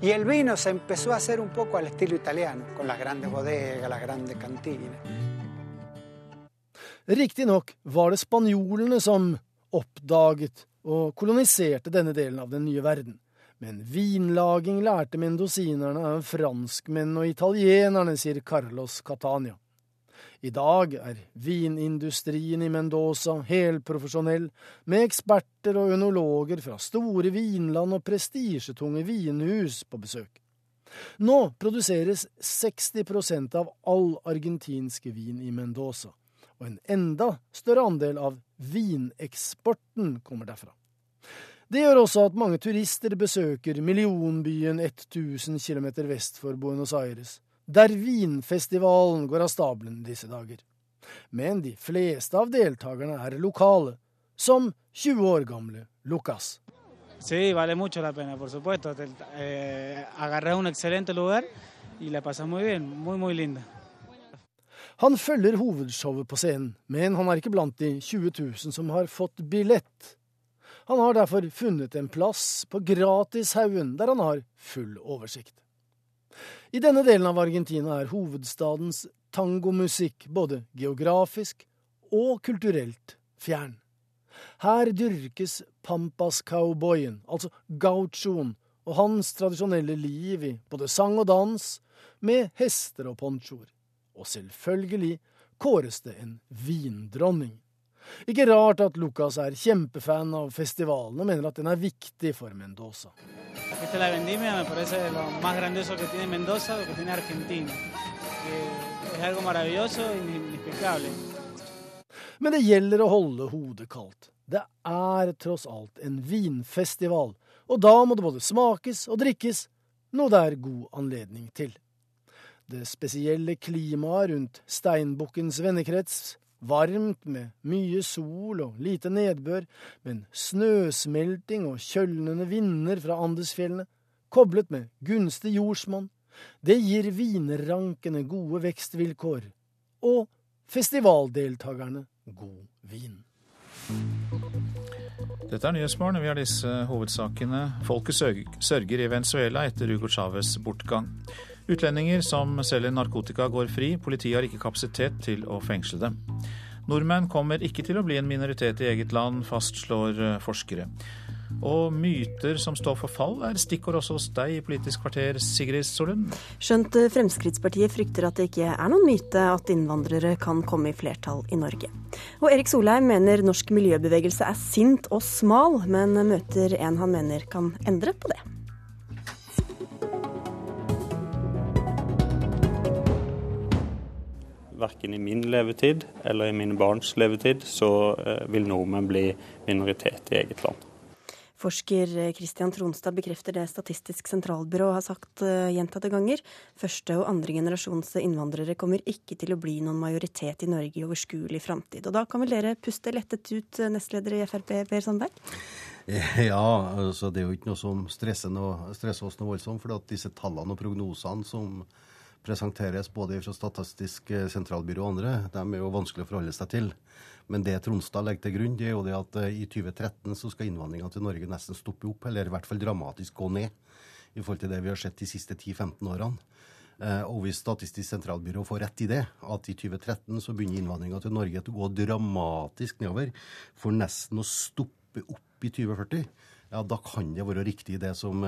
y el vino se empezó a hacer un poco al estilo italiano, con las grandes bodegas, las grandes cantinas. Riktignok var det spanjolene som oppdaget og koloniserte denne delen av den nye verden. Men vinlaging lærte mendosinerne av franskmenn og italienerne, sier Carlos Catania. I dag er vinindustrien i Mendoza helprofesjonell, med eksperter og ønologer fra store vinland og prestisjetunge vinhus på besøk. Nå produseres 60% av all argentinsk vin i Mendoza, og en enda større andel av vineksporten kommer derfra. Det gjør også at mange turister besøker millionbyen 1000 km vest for Buenos Aires, der vinfestivalen går av stabelen disse dager. Men de fleste av deltakerne er lokale, som 20 år gamle Lucas. Sí, vale mucho la pena, por supuesto. Eh, agarré un excelente lugar y la pasas muy. Han følger hovedshowet på scenen, men han er ikke blant de 20 000 som har fått billett. Han har derfor funnet en plass på Gratishaugen, der han har full oversikt. I denne delen av Argentina er hovedstadens tangomusikk både geografisk og kulturelt fjern. Her dyrkes pampas-cowboyen, altså gauchoen, og hans tradisjonelle liv i både sang og dans, med hester og ponchoer. Og selvfølgelig kåres det en vindronning. Ikke rart at Lucas er kjempefan av festivalen og mener at den er viktig for Mendoza. Eh, e. Men det gjelder å holde hodet kaldt. Det er tross alt en vinfestival, og da må det både smakes og drikkes, noe det er god anledning til. Det spesielle klimaet rundt steinbukkens vennekrets Varmt med mye sol og lite nedbør, men snøsmelting og kjølnende vinder fra Andesfjellene, koblet med gunstig jordsmonn, det gir vinrankene gode vekstvilkår, og festivaldeltakerne god vin. Dette er Nyhetsmorgen. Vi har disse hovedsakene. Folket sørger i Venezuela etter Hugo Chávez' bortgang. Utlendinger som selger narkotika går fri. Politiet har ikke kapasitet til å fengsle dem. Nordmenn kommer ikke til å bli en minoritet i eget land, fastslår eh, forskere. Og myter som står for fall, er stikkord også hos deg i Politisk kvarter, Sigrid Solund. Skjønt eh, Fremskrittspartiet frykter at det ikke er noen myte at innvandrere kan komme i flertall i Norge. Og Erik Solheim mener norsk miljøbevegelse er sint og smal, men møter en han mener kan endre på det. Verken i min levetid eller i mine barns levetid så vil nordmenn bli minoritet i eget land. Forsker Kristian Tronstad bekrefter det Statistisk sentralbyrå har sagt gjentatte ganger. Første og andre generasjons innvandrere kommer ikke til å bli noen majoritet i Norge i overskuelig framtid. Og da kan vel dere puste lettet ut, nestleder i Frp, Per Sandberg? Ja, altså det er jo ikke noe som stresser, noe, stresser oss noe voldsomt. For at disse tallene og prognosene som presenteres både fra Statistisk sentralbyrå og andre, de er jo vanskelig å forholde seg til. Men det Tronstad legger til grunn, det er jo det at i 2013 så skal innvandringa til Norge nesten stoppe opp, eller i hvert fall dramatisk gå ned, i forhold til det vi har sett de siste 10-15 årene. Og hvis Statistisk sentralbyrå får rett i det, at i 2013 så begynner innvandringa til Norge til å gå dramatisk nedover, for nesten å stoppe opp i 2040, ja, da kan det være riktig det som,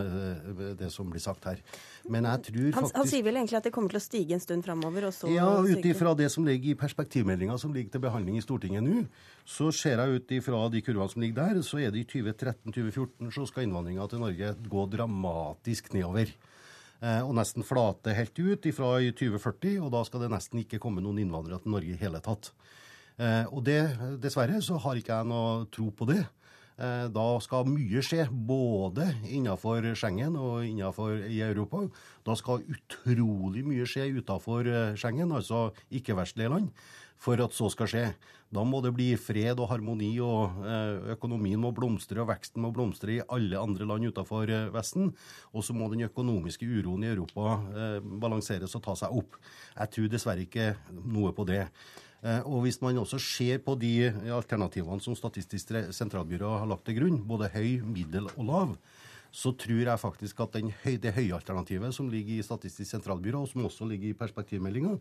det som blir sagt her. Men jeg tror han, faktisk han sier vel egentlig at det kommer til å stige en stund framover? Ja, ut ifra det som ligger i perspektivmeldinga som ligger til behandling i Stortinget nå, så ser jeg ut ifra de kurvene som ligger der, så er det i 2013-2014 så skal innvandringa til Norge gå dramatisk nedover. Og nesten flate helt ut ifra 2040, og da skal det nesten ikke komme noen innvandrere til Norge i hele tatt. Og det, dessverre, så har ikke jeg noe tro på det. Da skal mye skje, både innenfor Schengen og innenfor i Europa. Da skal utrolig mye skje utenfor Schengen, altså ikke-vestlige land, for at så skal skje. Da må det bli fred og harmoni, og økonomien må blomstre, og veksten må blomstre i alle andre land utenfor Vesten. Og så må den økonomiske uroen i Europa balanseres og ta seg opp. Jeg tror dessverre ikke noe på det. Og hvis man også ser på de alternativene som Statistisk sentralbyrå har lagt til grunn, både høy, middel og lav, så tror jeg faktisk at høy, det høye alternativet som ligger i Statistisk sentralbyrå, og som også ligger i perspektivmeldinga,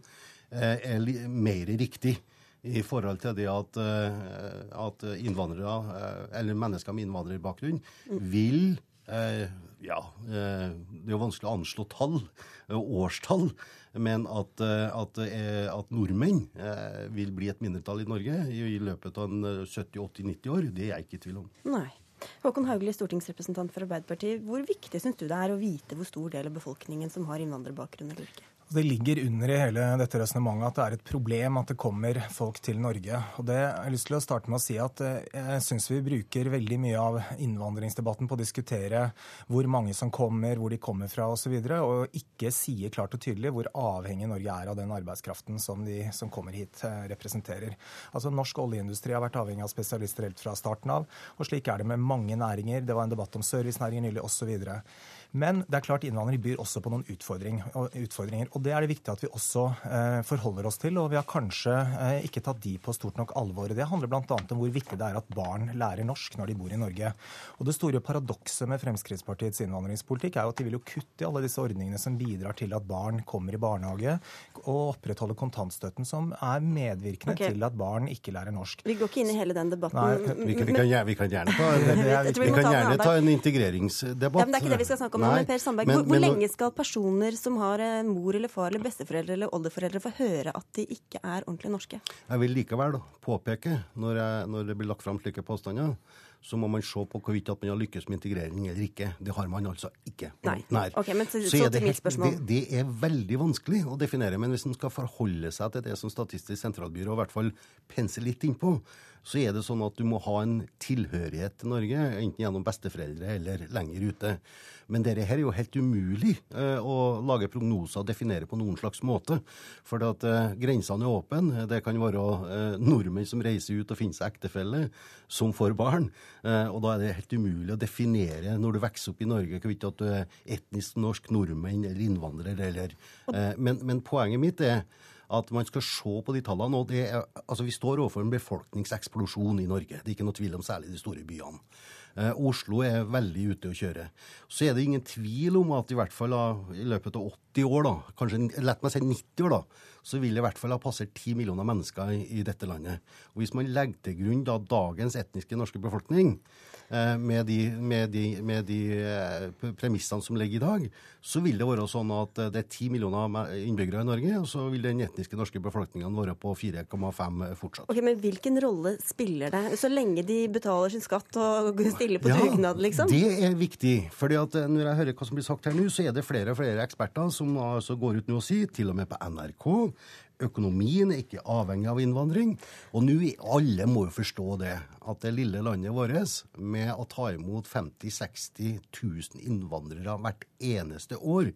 er mer riktig i forhold til det at, at innvandrere, eller mennesker med innvandrerbakgrunn, vil ja, det er jo vanskelig å anslå tall, årstall, men at, at, at nordmenn vil bli et mindretall i Norge i løpet av 70-80-90 år, det er jeg ikke i tvil om. Nei. Håkon Haugli, stortingsrepresentant for Arbeiderpartiet. Hvor viktig syns du det er å vite hvor stor del av befolkningen som har innvandrerbakgrunn eller ikke? Det ligger under i hele dette resonnementet at det er et problem at det kommer folk til Norge. Og det jeg lyst til å starte med å si at jeg syns vi bruker veldig mye av innvandringsdebatten på å diskutere hvor mange som kommer, hvor de kommer fra osv., og, så og ikke sier klart og tydelig hvor avhengig Norge er av den arbeidskraften som de som kommer hit, representerer. Altså Norsk oljeindustri har vært avhengig av spesialister helt fra starten av, og slik er det med mange næringer. Det var en debatt om servicenæringen nylig osv. Men det er klart innvandring byr også på noen utfordringer, og det er det viktig at vi også eh, forholder oss til. Og vi har kanskje eh, ikke tatt de på stort nok alvor. Det handler bl.a. om hvor viktig det er at barn lærer norsk når de bor i Norge. Og det store paradokset med Fremskrittspartiets innvandringspolitikk er jo at de vil jo kutte i alle disse ordningene som bidrar til at barn kommer i barnehage, og opprettholde kontantstøtten, som er medvirkende okay. til at barn ikke lærer norsk. Vi går ikke inn i hele den debatten. Nei, vi, kan, vi, kan, vi kan gjerne ta en, vi kan gjerne ta en integreringsdebatt. Ja, men det er ikke det vi skal snakke om men Per Sandberg, men, hvor, hvor lenge skal personer som har mor eller far eller besteforeldre eller oldeforeldre få høre at de ikke er ordentlig norske? Jeg vil likevel påpeke, når, jeg, når det blir lagt fram slike påstander, så må man se på hvorvidt at man har lykkes med integrering eller ikke. Det har man altså ikke. Nei. Nei. Okay, men så, så, så til mitt spørsmål. Det, det, er veldig vanskelig å definere. Men hvis man skal forholde seg til det som Statistisk sentralbyrå i hvert fall penser litt innpå, så er det sånn at du må ha en tilhørighet til Norge, enten gjennom besteforeldre eller lenger ute. Men dette her er jo helt umulig eh, å lage prognoser og definere på noen slags måte. For at eh, grensene er åpne. Det kan være eh, nordmenn som reiser ut og finner seg ektefelle, som får barn. Eh, og da er det helt umulig å definere når du vokser opp i Norge, hvorvidt at du er etnisk norsk nordmenn eller innvandrer eller eh, men, men poenget mitt er at man skal se på de tallene. og det er, altså Vi står overfor en befolkningseksplosjon i Norge. Det er ikke noe tvil om særlig de store byene. Eh, Oslo er veldig ute å kjøre. Så er det ingen tvil om at i hvert fall da, i løpet av 80 år, da, kanskje lett meg si 90 år, da, så vil det i hvert fall ha passert 10 millioner mennesker i, i dette landet. Og Hvis man legger til grunn da dagens etniske norske befolkning, med de, med de, med de eh, premissene som ligger i dag, så vil det være sånn at det er 10 millioner innbyggere i Norge, og så vil den etniske norske befolkningen være på 4,5 fortsatt. Ok, Men hvilken rolle spiller det, så lenge de betaler sin skatt og stiller på dugnad, liksom? Det er viktig. fordi at når jeg hører hva som blir sagt her nå, så er det flere og flere eksperter som altså går ut nå og sier, til og med på NRK, Økonomien er ikke avhengig av innvandring. Og nå alle må jo forstå det, at det lille landet vårt, med å ta imot 50 000-60 000 innvandrere hvert eneste år,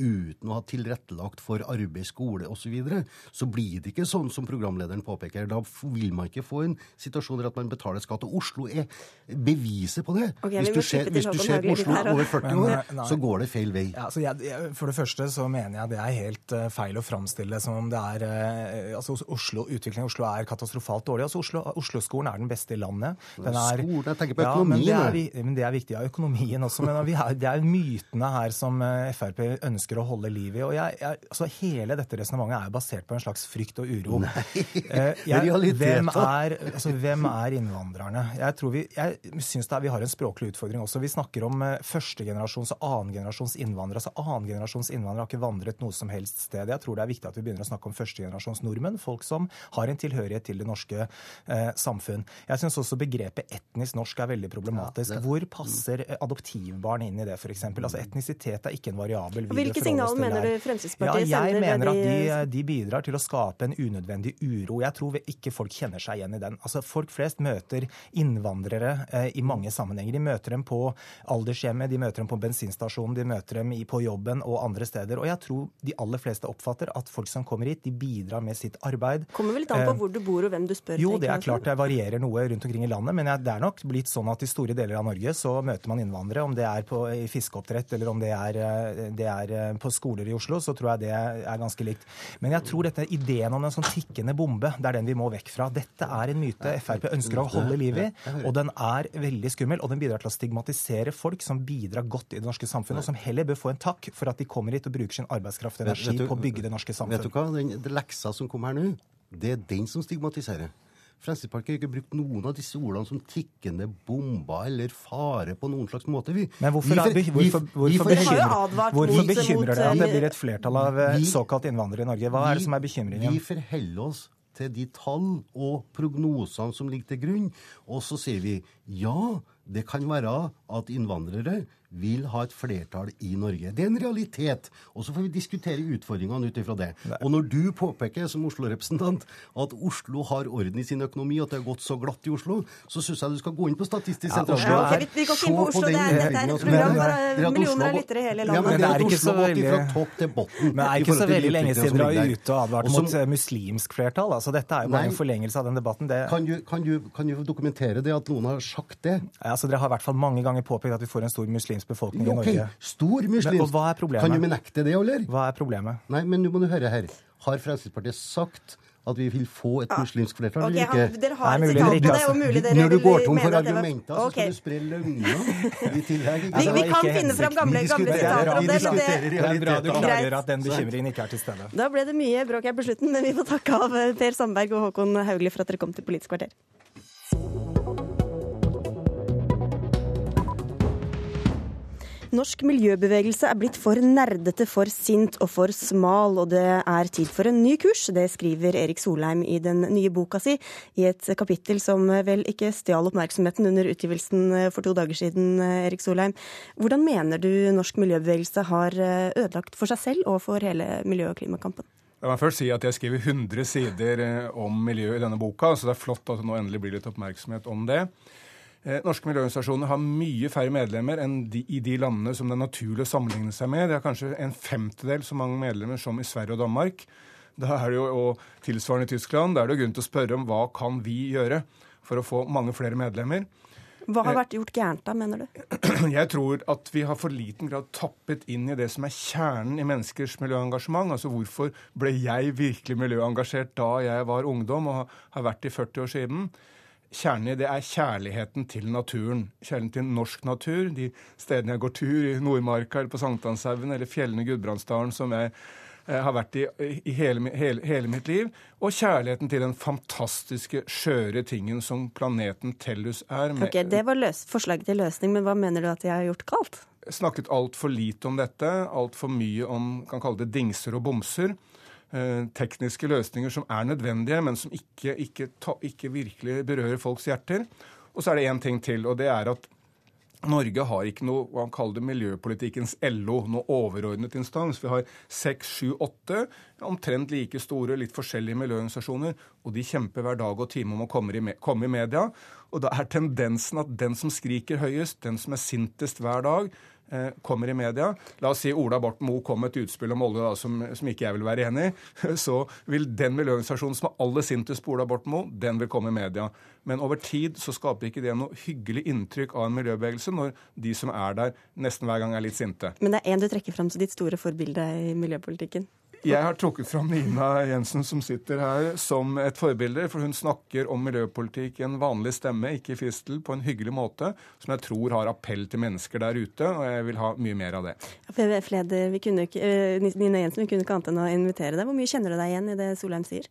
uten å ha tilrettelagt for arbeid, skole osv., så, videre, så blir det ikke sånn som programlederen påpeker. Da vil man ikke få en situasjon der at man betaler skatt. Og Oslo er beviset på det. Okay, hvis, du ser, hvis du ser, på Oslo over 40 år, men, så går det feil vei. Ja, altså jeg, for det første så mener jeg det er helt uh, feil å framstille det som om det er uh, altså Oslo, Utviklingen i Oslo er katastrofalt dårlig. Altså Oslo-skolen Oslo er den beste i landet. Den er, Skolen, jeg tenker på økonomien. Ja, men, det er, men det er viktig. Ja, økonomien også. Men er, det er mytene her som uh, Frp ønsker ønsker å holde liv i. Og jeg, jeg, altså Hele dette resonnementet er basert på en slags frykt og uro. Nei, eh, jeg, hvem, er, altså, hvem er innvandrerne? Jeg tror vi, jeg syns vi har en språklig utfordring også. Vi snakker om uh, førstegenerasjons og annengenerasjons innvandrere. altså Annengenerasjons innvandrere har ikke vandret noe som helst sted. Jeg tror det er viktig at vi begynner å snakke om førstegenerasjons nordmenn. Folk som har en tilhørighet til det norske eh, samfunn. Jeg syns også begrepet etnisk norsk er veldig problematisk. Ja, det... Hvor passer adoptivbarn inn i det, f.eks.? Altså, etnisitet er ikke en variabel. Hvilke signaler mener du Fremskrittspartiet ja, jeg mener at de, de, bidrar til å skape en unødvendig uro. Jeg tror ikke folk kjenner seg igjen i den. Altså, Folk flest møter innvandrere eh, i mange sammenhenger. De møter dem på aldershjemmet, de møter dem på bensinstasjonen, de møter dem på jobben og andre steder. Og jeg tror de aller fleste oppfatter at folk som kommer hit, de bidrar med sitt arbeid. Kommer vel litt an på eh, hvor du bor og hvem du spør? Jo, det er klart det varierer noe rundt omkring i landet, men det er nok blitt sånn at i store deler av Norge så møter man innvandrere, om det er på, i fiskeoppdrett eller om det er, eh, det er på skoler i Oslo, så tror jeg det er ganske likt. Men jeg tror dette ideen om en sånn tikkende bombe, det er den vi må vekk fra. Dette er en myte Frp ønsker å holde liv i, og den er veldig skummel. Og den bidrar til å stigmatisere folk som bidrar godt i det norske samfunnet, og som heller bør få en takk for at de kommer hit og bruker sin arbeidskraft og energi på å bygge det norske samfunnet. Vet du hva, den leksa som kom her nå, det er den som stigmatiserer. Fremskrittspartiet har ikke brukt noen av disse ordene som tikkende bomber eller fare på noen slags måte. Vi, Men hvorfor, vi, vi, hvorfor, hvorfor, bekymrer, hvorfor bekymrer det at det blir et flertall av eh, såkalt innvandrere i Norge? Hva er det som er bekymringen? Vi forholder oss til de tall og prognosene som ligger til grunn, og så sier vi ja, det kan være at innvandrere vil ha et flertall i Norge. Det er en realitet. Og så får vi diskutere utfordringene ut ifra det. Nei. Og når du påpeker som Oslo-representant at Oslo har orden i sin økonomi, at det har gått så glatt i Oslo, så syns jeg du skal gå inn på Statistisk sentralbyrå. Ja, okay, vi, vi går ikke inn på Oslo. Det er, det er et program for millioner av lyttere i hele landet. Ja, men det er ikke så veldig, fra topp til botten, men det er ikke så veldig lenge siden dere var ute og advart mot eh, muslimsk flertall. Altså, dette er jo bare en forlengelse av den debatten. Det... Kan, du, kan, du, kan, du, dokumentere det, at noen har sagt det? Ja, altså, dere har i hvert fall mange ganger påpekt at vi får en stor muslimsk befolkning i Norge. Stor muslimsk. Og hva er problemet? Kan du benekte det, eller? Hva er problemet? Nei, men nå må du høre her. Har Fremskrittspartiet sagt at vi vil få et muslimsk flertall, okay, eller ikke? Dere har Nei, mulig, det, er mulig dere Når du går tom for argumenter, så skal du spre løgner i tillegg. Vi, vi kan finne fram gamle, gamle sitater om det. Men det, det er bra du klargjør at den bekymringen ikke er til stede. Da ble det mye bråk her på slutten, men vi får takke av Per Sandberg og Håkon Haugli for at dere kom til Politisk kvarter. Norsk miljøbevegelse er blitt for nerdete, for sint og for smal, og det er tid for en ny kurs. Det skriver Erik Solheim i den nye boka si, i et kapittel som vel ikke stjal oppmerksomheten under utgivelsen for to dager siden, Erik Solheim. Hvordan mener du norsk miljøbevegelse har ødelagt for seg selv og for hele miljø- og klimakampen? La meg først si at Jeg skriver 100 sider eh, om miljø i denne boka, så det er flott at det nå endelig blir litt oppmerksomhet om det. Eh, norske miljøorganisasjoner har mye færre medlemmer enn de, i de landene som det er naturlig å sammenligne seg med. Det er kanskje en femtedel så mange medlemmer som i Sverige og Danmark. Da er det jo, og tilsvarende i Tyskland. Da er det grunn til å spørre om hva kan vi gjøre for å få mange flere medlemmer. Hva har eh, vært gjort gærent da, mener du? Jeg tror at vi har for liten grad tappet inn i det som er kjernen i menneskers miljøengasjement. Altså hvorfor ble jeg virkelig miljøengasjert da jeg var ungdom og har vært i 40 år siden? Kjernen i det er kjærligheten til naturen. Kjærligheten til norsk natur. De stedene jeg går tur, i Nordmarka eller på Sankthanshaugen eller fjellene i Gudbrandsdalen, som jeg eh, har vært i, i hele, hele, hele, mitt liv. Og kjærligheten til den fantastiske, skjøre tingen som planeten Tellus er. Med, ok, Det var løs, forslaget til løsning, men hva mener du at jeg har gjort galt? Snakket altfor lite om dette. Altfor mye om kan kalle det dingser og bomser. Eh, tekniske løsninger som er nødvendige, men som ikke, ikke, ikke virkelig berører folks hjerter. Og så er det én ting til, og det er at Norge har ikke noe hva han kaller det miljøpolitikkens LO, noe overordnet instans. Vi har seks, sju, åtte omtrent like store, litt forskjellige miljøorganisasjoner. Og de kjemper hver dag og time om å komme i, komme i media. Og da er tendensen at den som skriker høyest, den som er sintest hver dag, kommer i media. La oss si Ola Borten Moe kom med et utspill om olje da, som, som, ikke jeg vil være enig i. Så vil den miljøorganisasjonen som er aller sintest på Ola Borten Moe, den vil komme i media. Men over tid så skaper ikke det noe hyggelig inntrykk av en miljøbevegelse når de som er der, nesten hver gang er litt sinte. Men det er én du trekker fram som ditt store forbilde i miljøpolitikken? Jeg har trukket fram Nina Jensen, som sitter her, som et forbilde. For hun snakker om miljøpolitikk i en vanlig stemme, ikke i fistel, på en hyggelig måte, som jeg tror har appell til mennesker der ute. Og jeg vil ha mye mer av det. Fleder, vi kunne ikke, eh, Nina Jensen, vi kunne ikke annet enn å invitere deg. Hvor mye kjenner du deg igjen i det Solheim sier?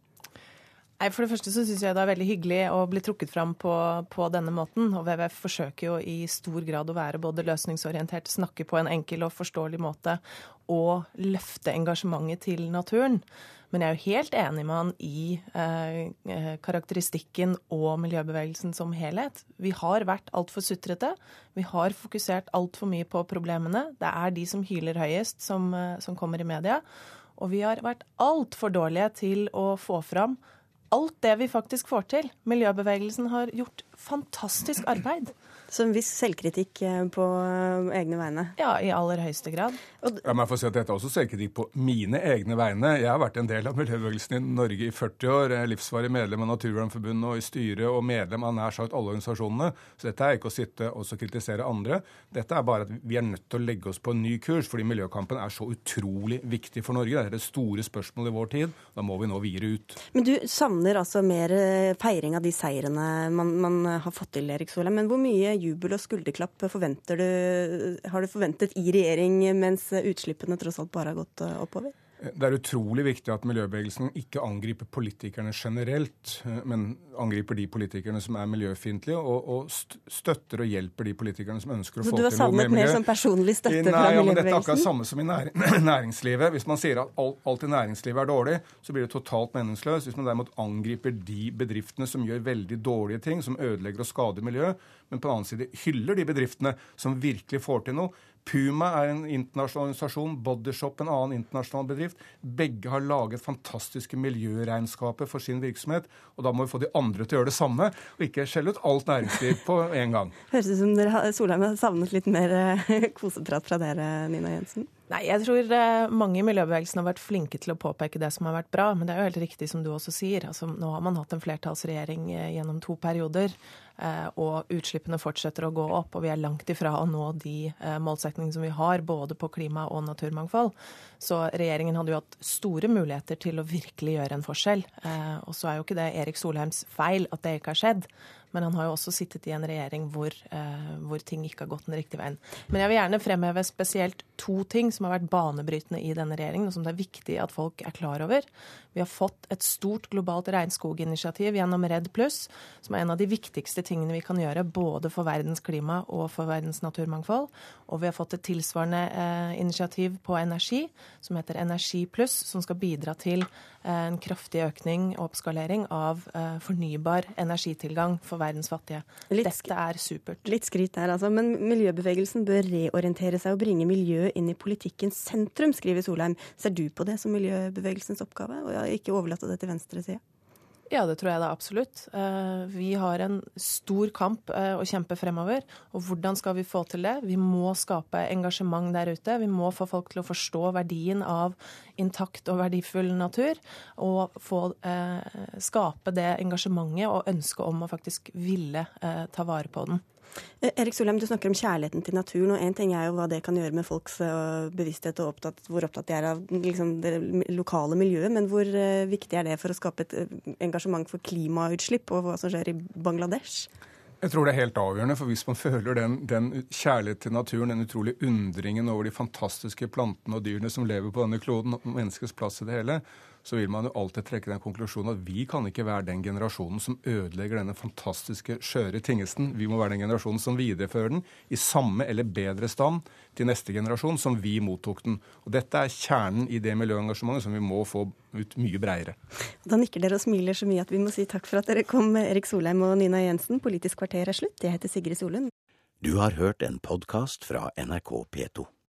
Nei, For det første så syns jeg det er veldig hyggelig å bli trukket fram på, på, denne måten. Og WWF forsøker jo i stor grad å være både løsningsorientert, snakke på en enkel og forståelig måte og løfte engasjementet til naturen. Men jeg er jo helt enig med han i eh, eh karakteristikken og miljøbevegelsen som helhet. Vi har vært altfor sutrete. Vi har fokusert altfor mye på problemene. Det er de som hyler høyest, som, eh, som kommer i media. Og vi har vært altfor dårlige til å få fram alt det vi faktisk får til. Miljøbevegelsen har gjort fantastisk arbeid. Så en viss selvkritikk eh, på eh, egne vegne? Ja, i aller høyeste grad. Ja, men jeg får si at Dette er også selvkritikk på mine egne vegne. Jeg har vært en del av miljøbevegelsen i Norge i 40 år. Jeg er livsvarig medlem av Naturvernforbundet og i styret og medlem av nær sagt alle organisasjonene. Så dette er ikke å sitte og kritisere andre. Dette er bare at vi er nødt til å legge oss på en ny kurs, fordi miljøkampen er så utrolig viktig for Norge. Det er det store spørsmålet i vår tid. Da må vi nå vire ut. Men du savner altså mer eh, feiring av de seirene man, man har fått til, Erik Solheim. Men hvor mye jubel og skulderklapp du, har du forventet i regjering mens utslippene tross alt bare har gått eh, oppover? Det er utrolig viktig at miljøbevegelsen ikke angriper politikerne generelt, eh, men angriper de politikerne som er miljøfiendtlige, og, og, støtter og hjelper de politikerne som ønsker å få til noe med miljø. Så du har savnet mer som personlig støtte Nei, fra miljøbevegelsen? Ja, men dette er akkurat samme som i næringslivet. Hvis man sier at alt i næringslivet er dårlig, så blir det totalt meningsløst. Hvis man derimot angriper de bedriftene som gjør veldig dårlige ting, som ødelegger og skader miljøet, men på den annen side hyller de bedriftene som virkelig får til noe, Puma er en internasjonal organisasjon, Bodyshop en annen internasjonal bedrift. Begge har laget fantastiske miljøregnskaper for sin virksomhet. Og da må vi få de andre til å gjøre det samme, og ikke skjelle ut alt næringsliv på en gang. Høres ut som dere, Solheim har savnet litt mer eh, koseprat fra dere, Nina Jensen? Nei, jeg tror eh, mange i miljøbevegelsen har vært flinke til å påpeke det som har vært bra. Men det er jo helt riktig som du også sier. Altså, nå har man hatt en flertallsregjering eh, gjennom to perioder. Eh, og utslippene fortsetter å gå opp, og vi er langt ifra å nå de målsetningene som vi har, både på klima og naturmangfold. Så regjeringen hadde jo hatt store muligheter til å virkelig gjøre en forskjell. Og så er jo ikke det Erik Solheims feil at det ikke har skjedd. Men han har jo også sittet i en regjering hvor, eh, hvor, ting ikke har gått den riktige veien. Men jeg vil gjerne fremheve spesielt to ting som har vært banebrytende i denne regjeringen, og som det er viktig at folk er klar over. Vi har fått et stort globalt regnskoginitiativ gjennom Redd Pluss, som er en av de viktigste tingene vi kan gjøre både for verdens klima og for verdens naturmangfold. Og vi har fått et tilsvarende eh, initiativ på energi, som heter Energi Pluss, som skal bidra til eh, en kraftig økning og oppskalering av eh, fornybar energitilgang for verdens fattige. Litt, Dette er supert. Litt skryt der, altså. Men miljøbevegelsen bør reorientere seg og bringe miljøet inn i politikkens sentrum, skriver Solheim. Ser du på det som miljøbevegelsens oppgave? Og ikke overlate det til venstresida? Ja, det tror jeg da absolutt. Eh, vi har en stor kamp eh, å kjempe fremover. Og hvordan skal vi få til det? Vi må skape engasjement der ute. Vi må få folk til å forstå verdien av intakt og verdifull natur. Og få eh, skape det engasjementet og ønsket om å faktisk ville ta vare på den. Eh, Erik Solheim, du snakker om kjærligheten til naturen. og Én ting er jo hva det kan gjøre med folks eh, bevissthet og opptatt, hvor opptatt de er av liksom, det lokale miljøet. Men hvor uh, viktig er det for å skape et engasjement for klimautslipp og hva som skjer i Bangladesh? Jeg tror det er helt avgjørende, for hvis man føler den, den kjærlighet til naturen, den utrolige undringen over de fantastiske plantene og dyrene som lever på denne kloden, og menneskets plass i det hele, så vil man jo alltid trekke den konklusjonen at vi kan ikke være den generasjonen som ødelegger denne fantastiske, skjøre tingesten. Vi må være den generasjonen som viderefører den i samme eller bedre stand til neste generasjon som vi mottok den. Og Dette er kjernen i det miljøengasjementet som vi må få ut mye bredere. Da nikker dere og smiler så mye at vi må si takk for at dere kom, Erik Solheim og Nina Jensen. Politisk kvarter er slutt. Jeg heter Sigrid Solund. Du har hørt en podkast fra NRK P2.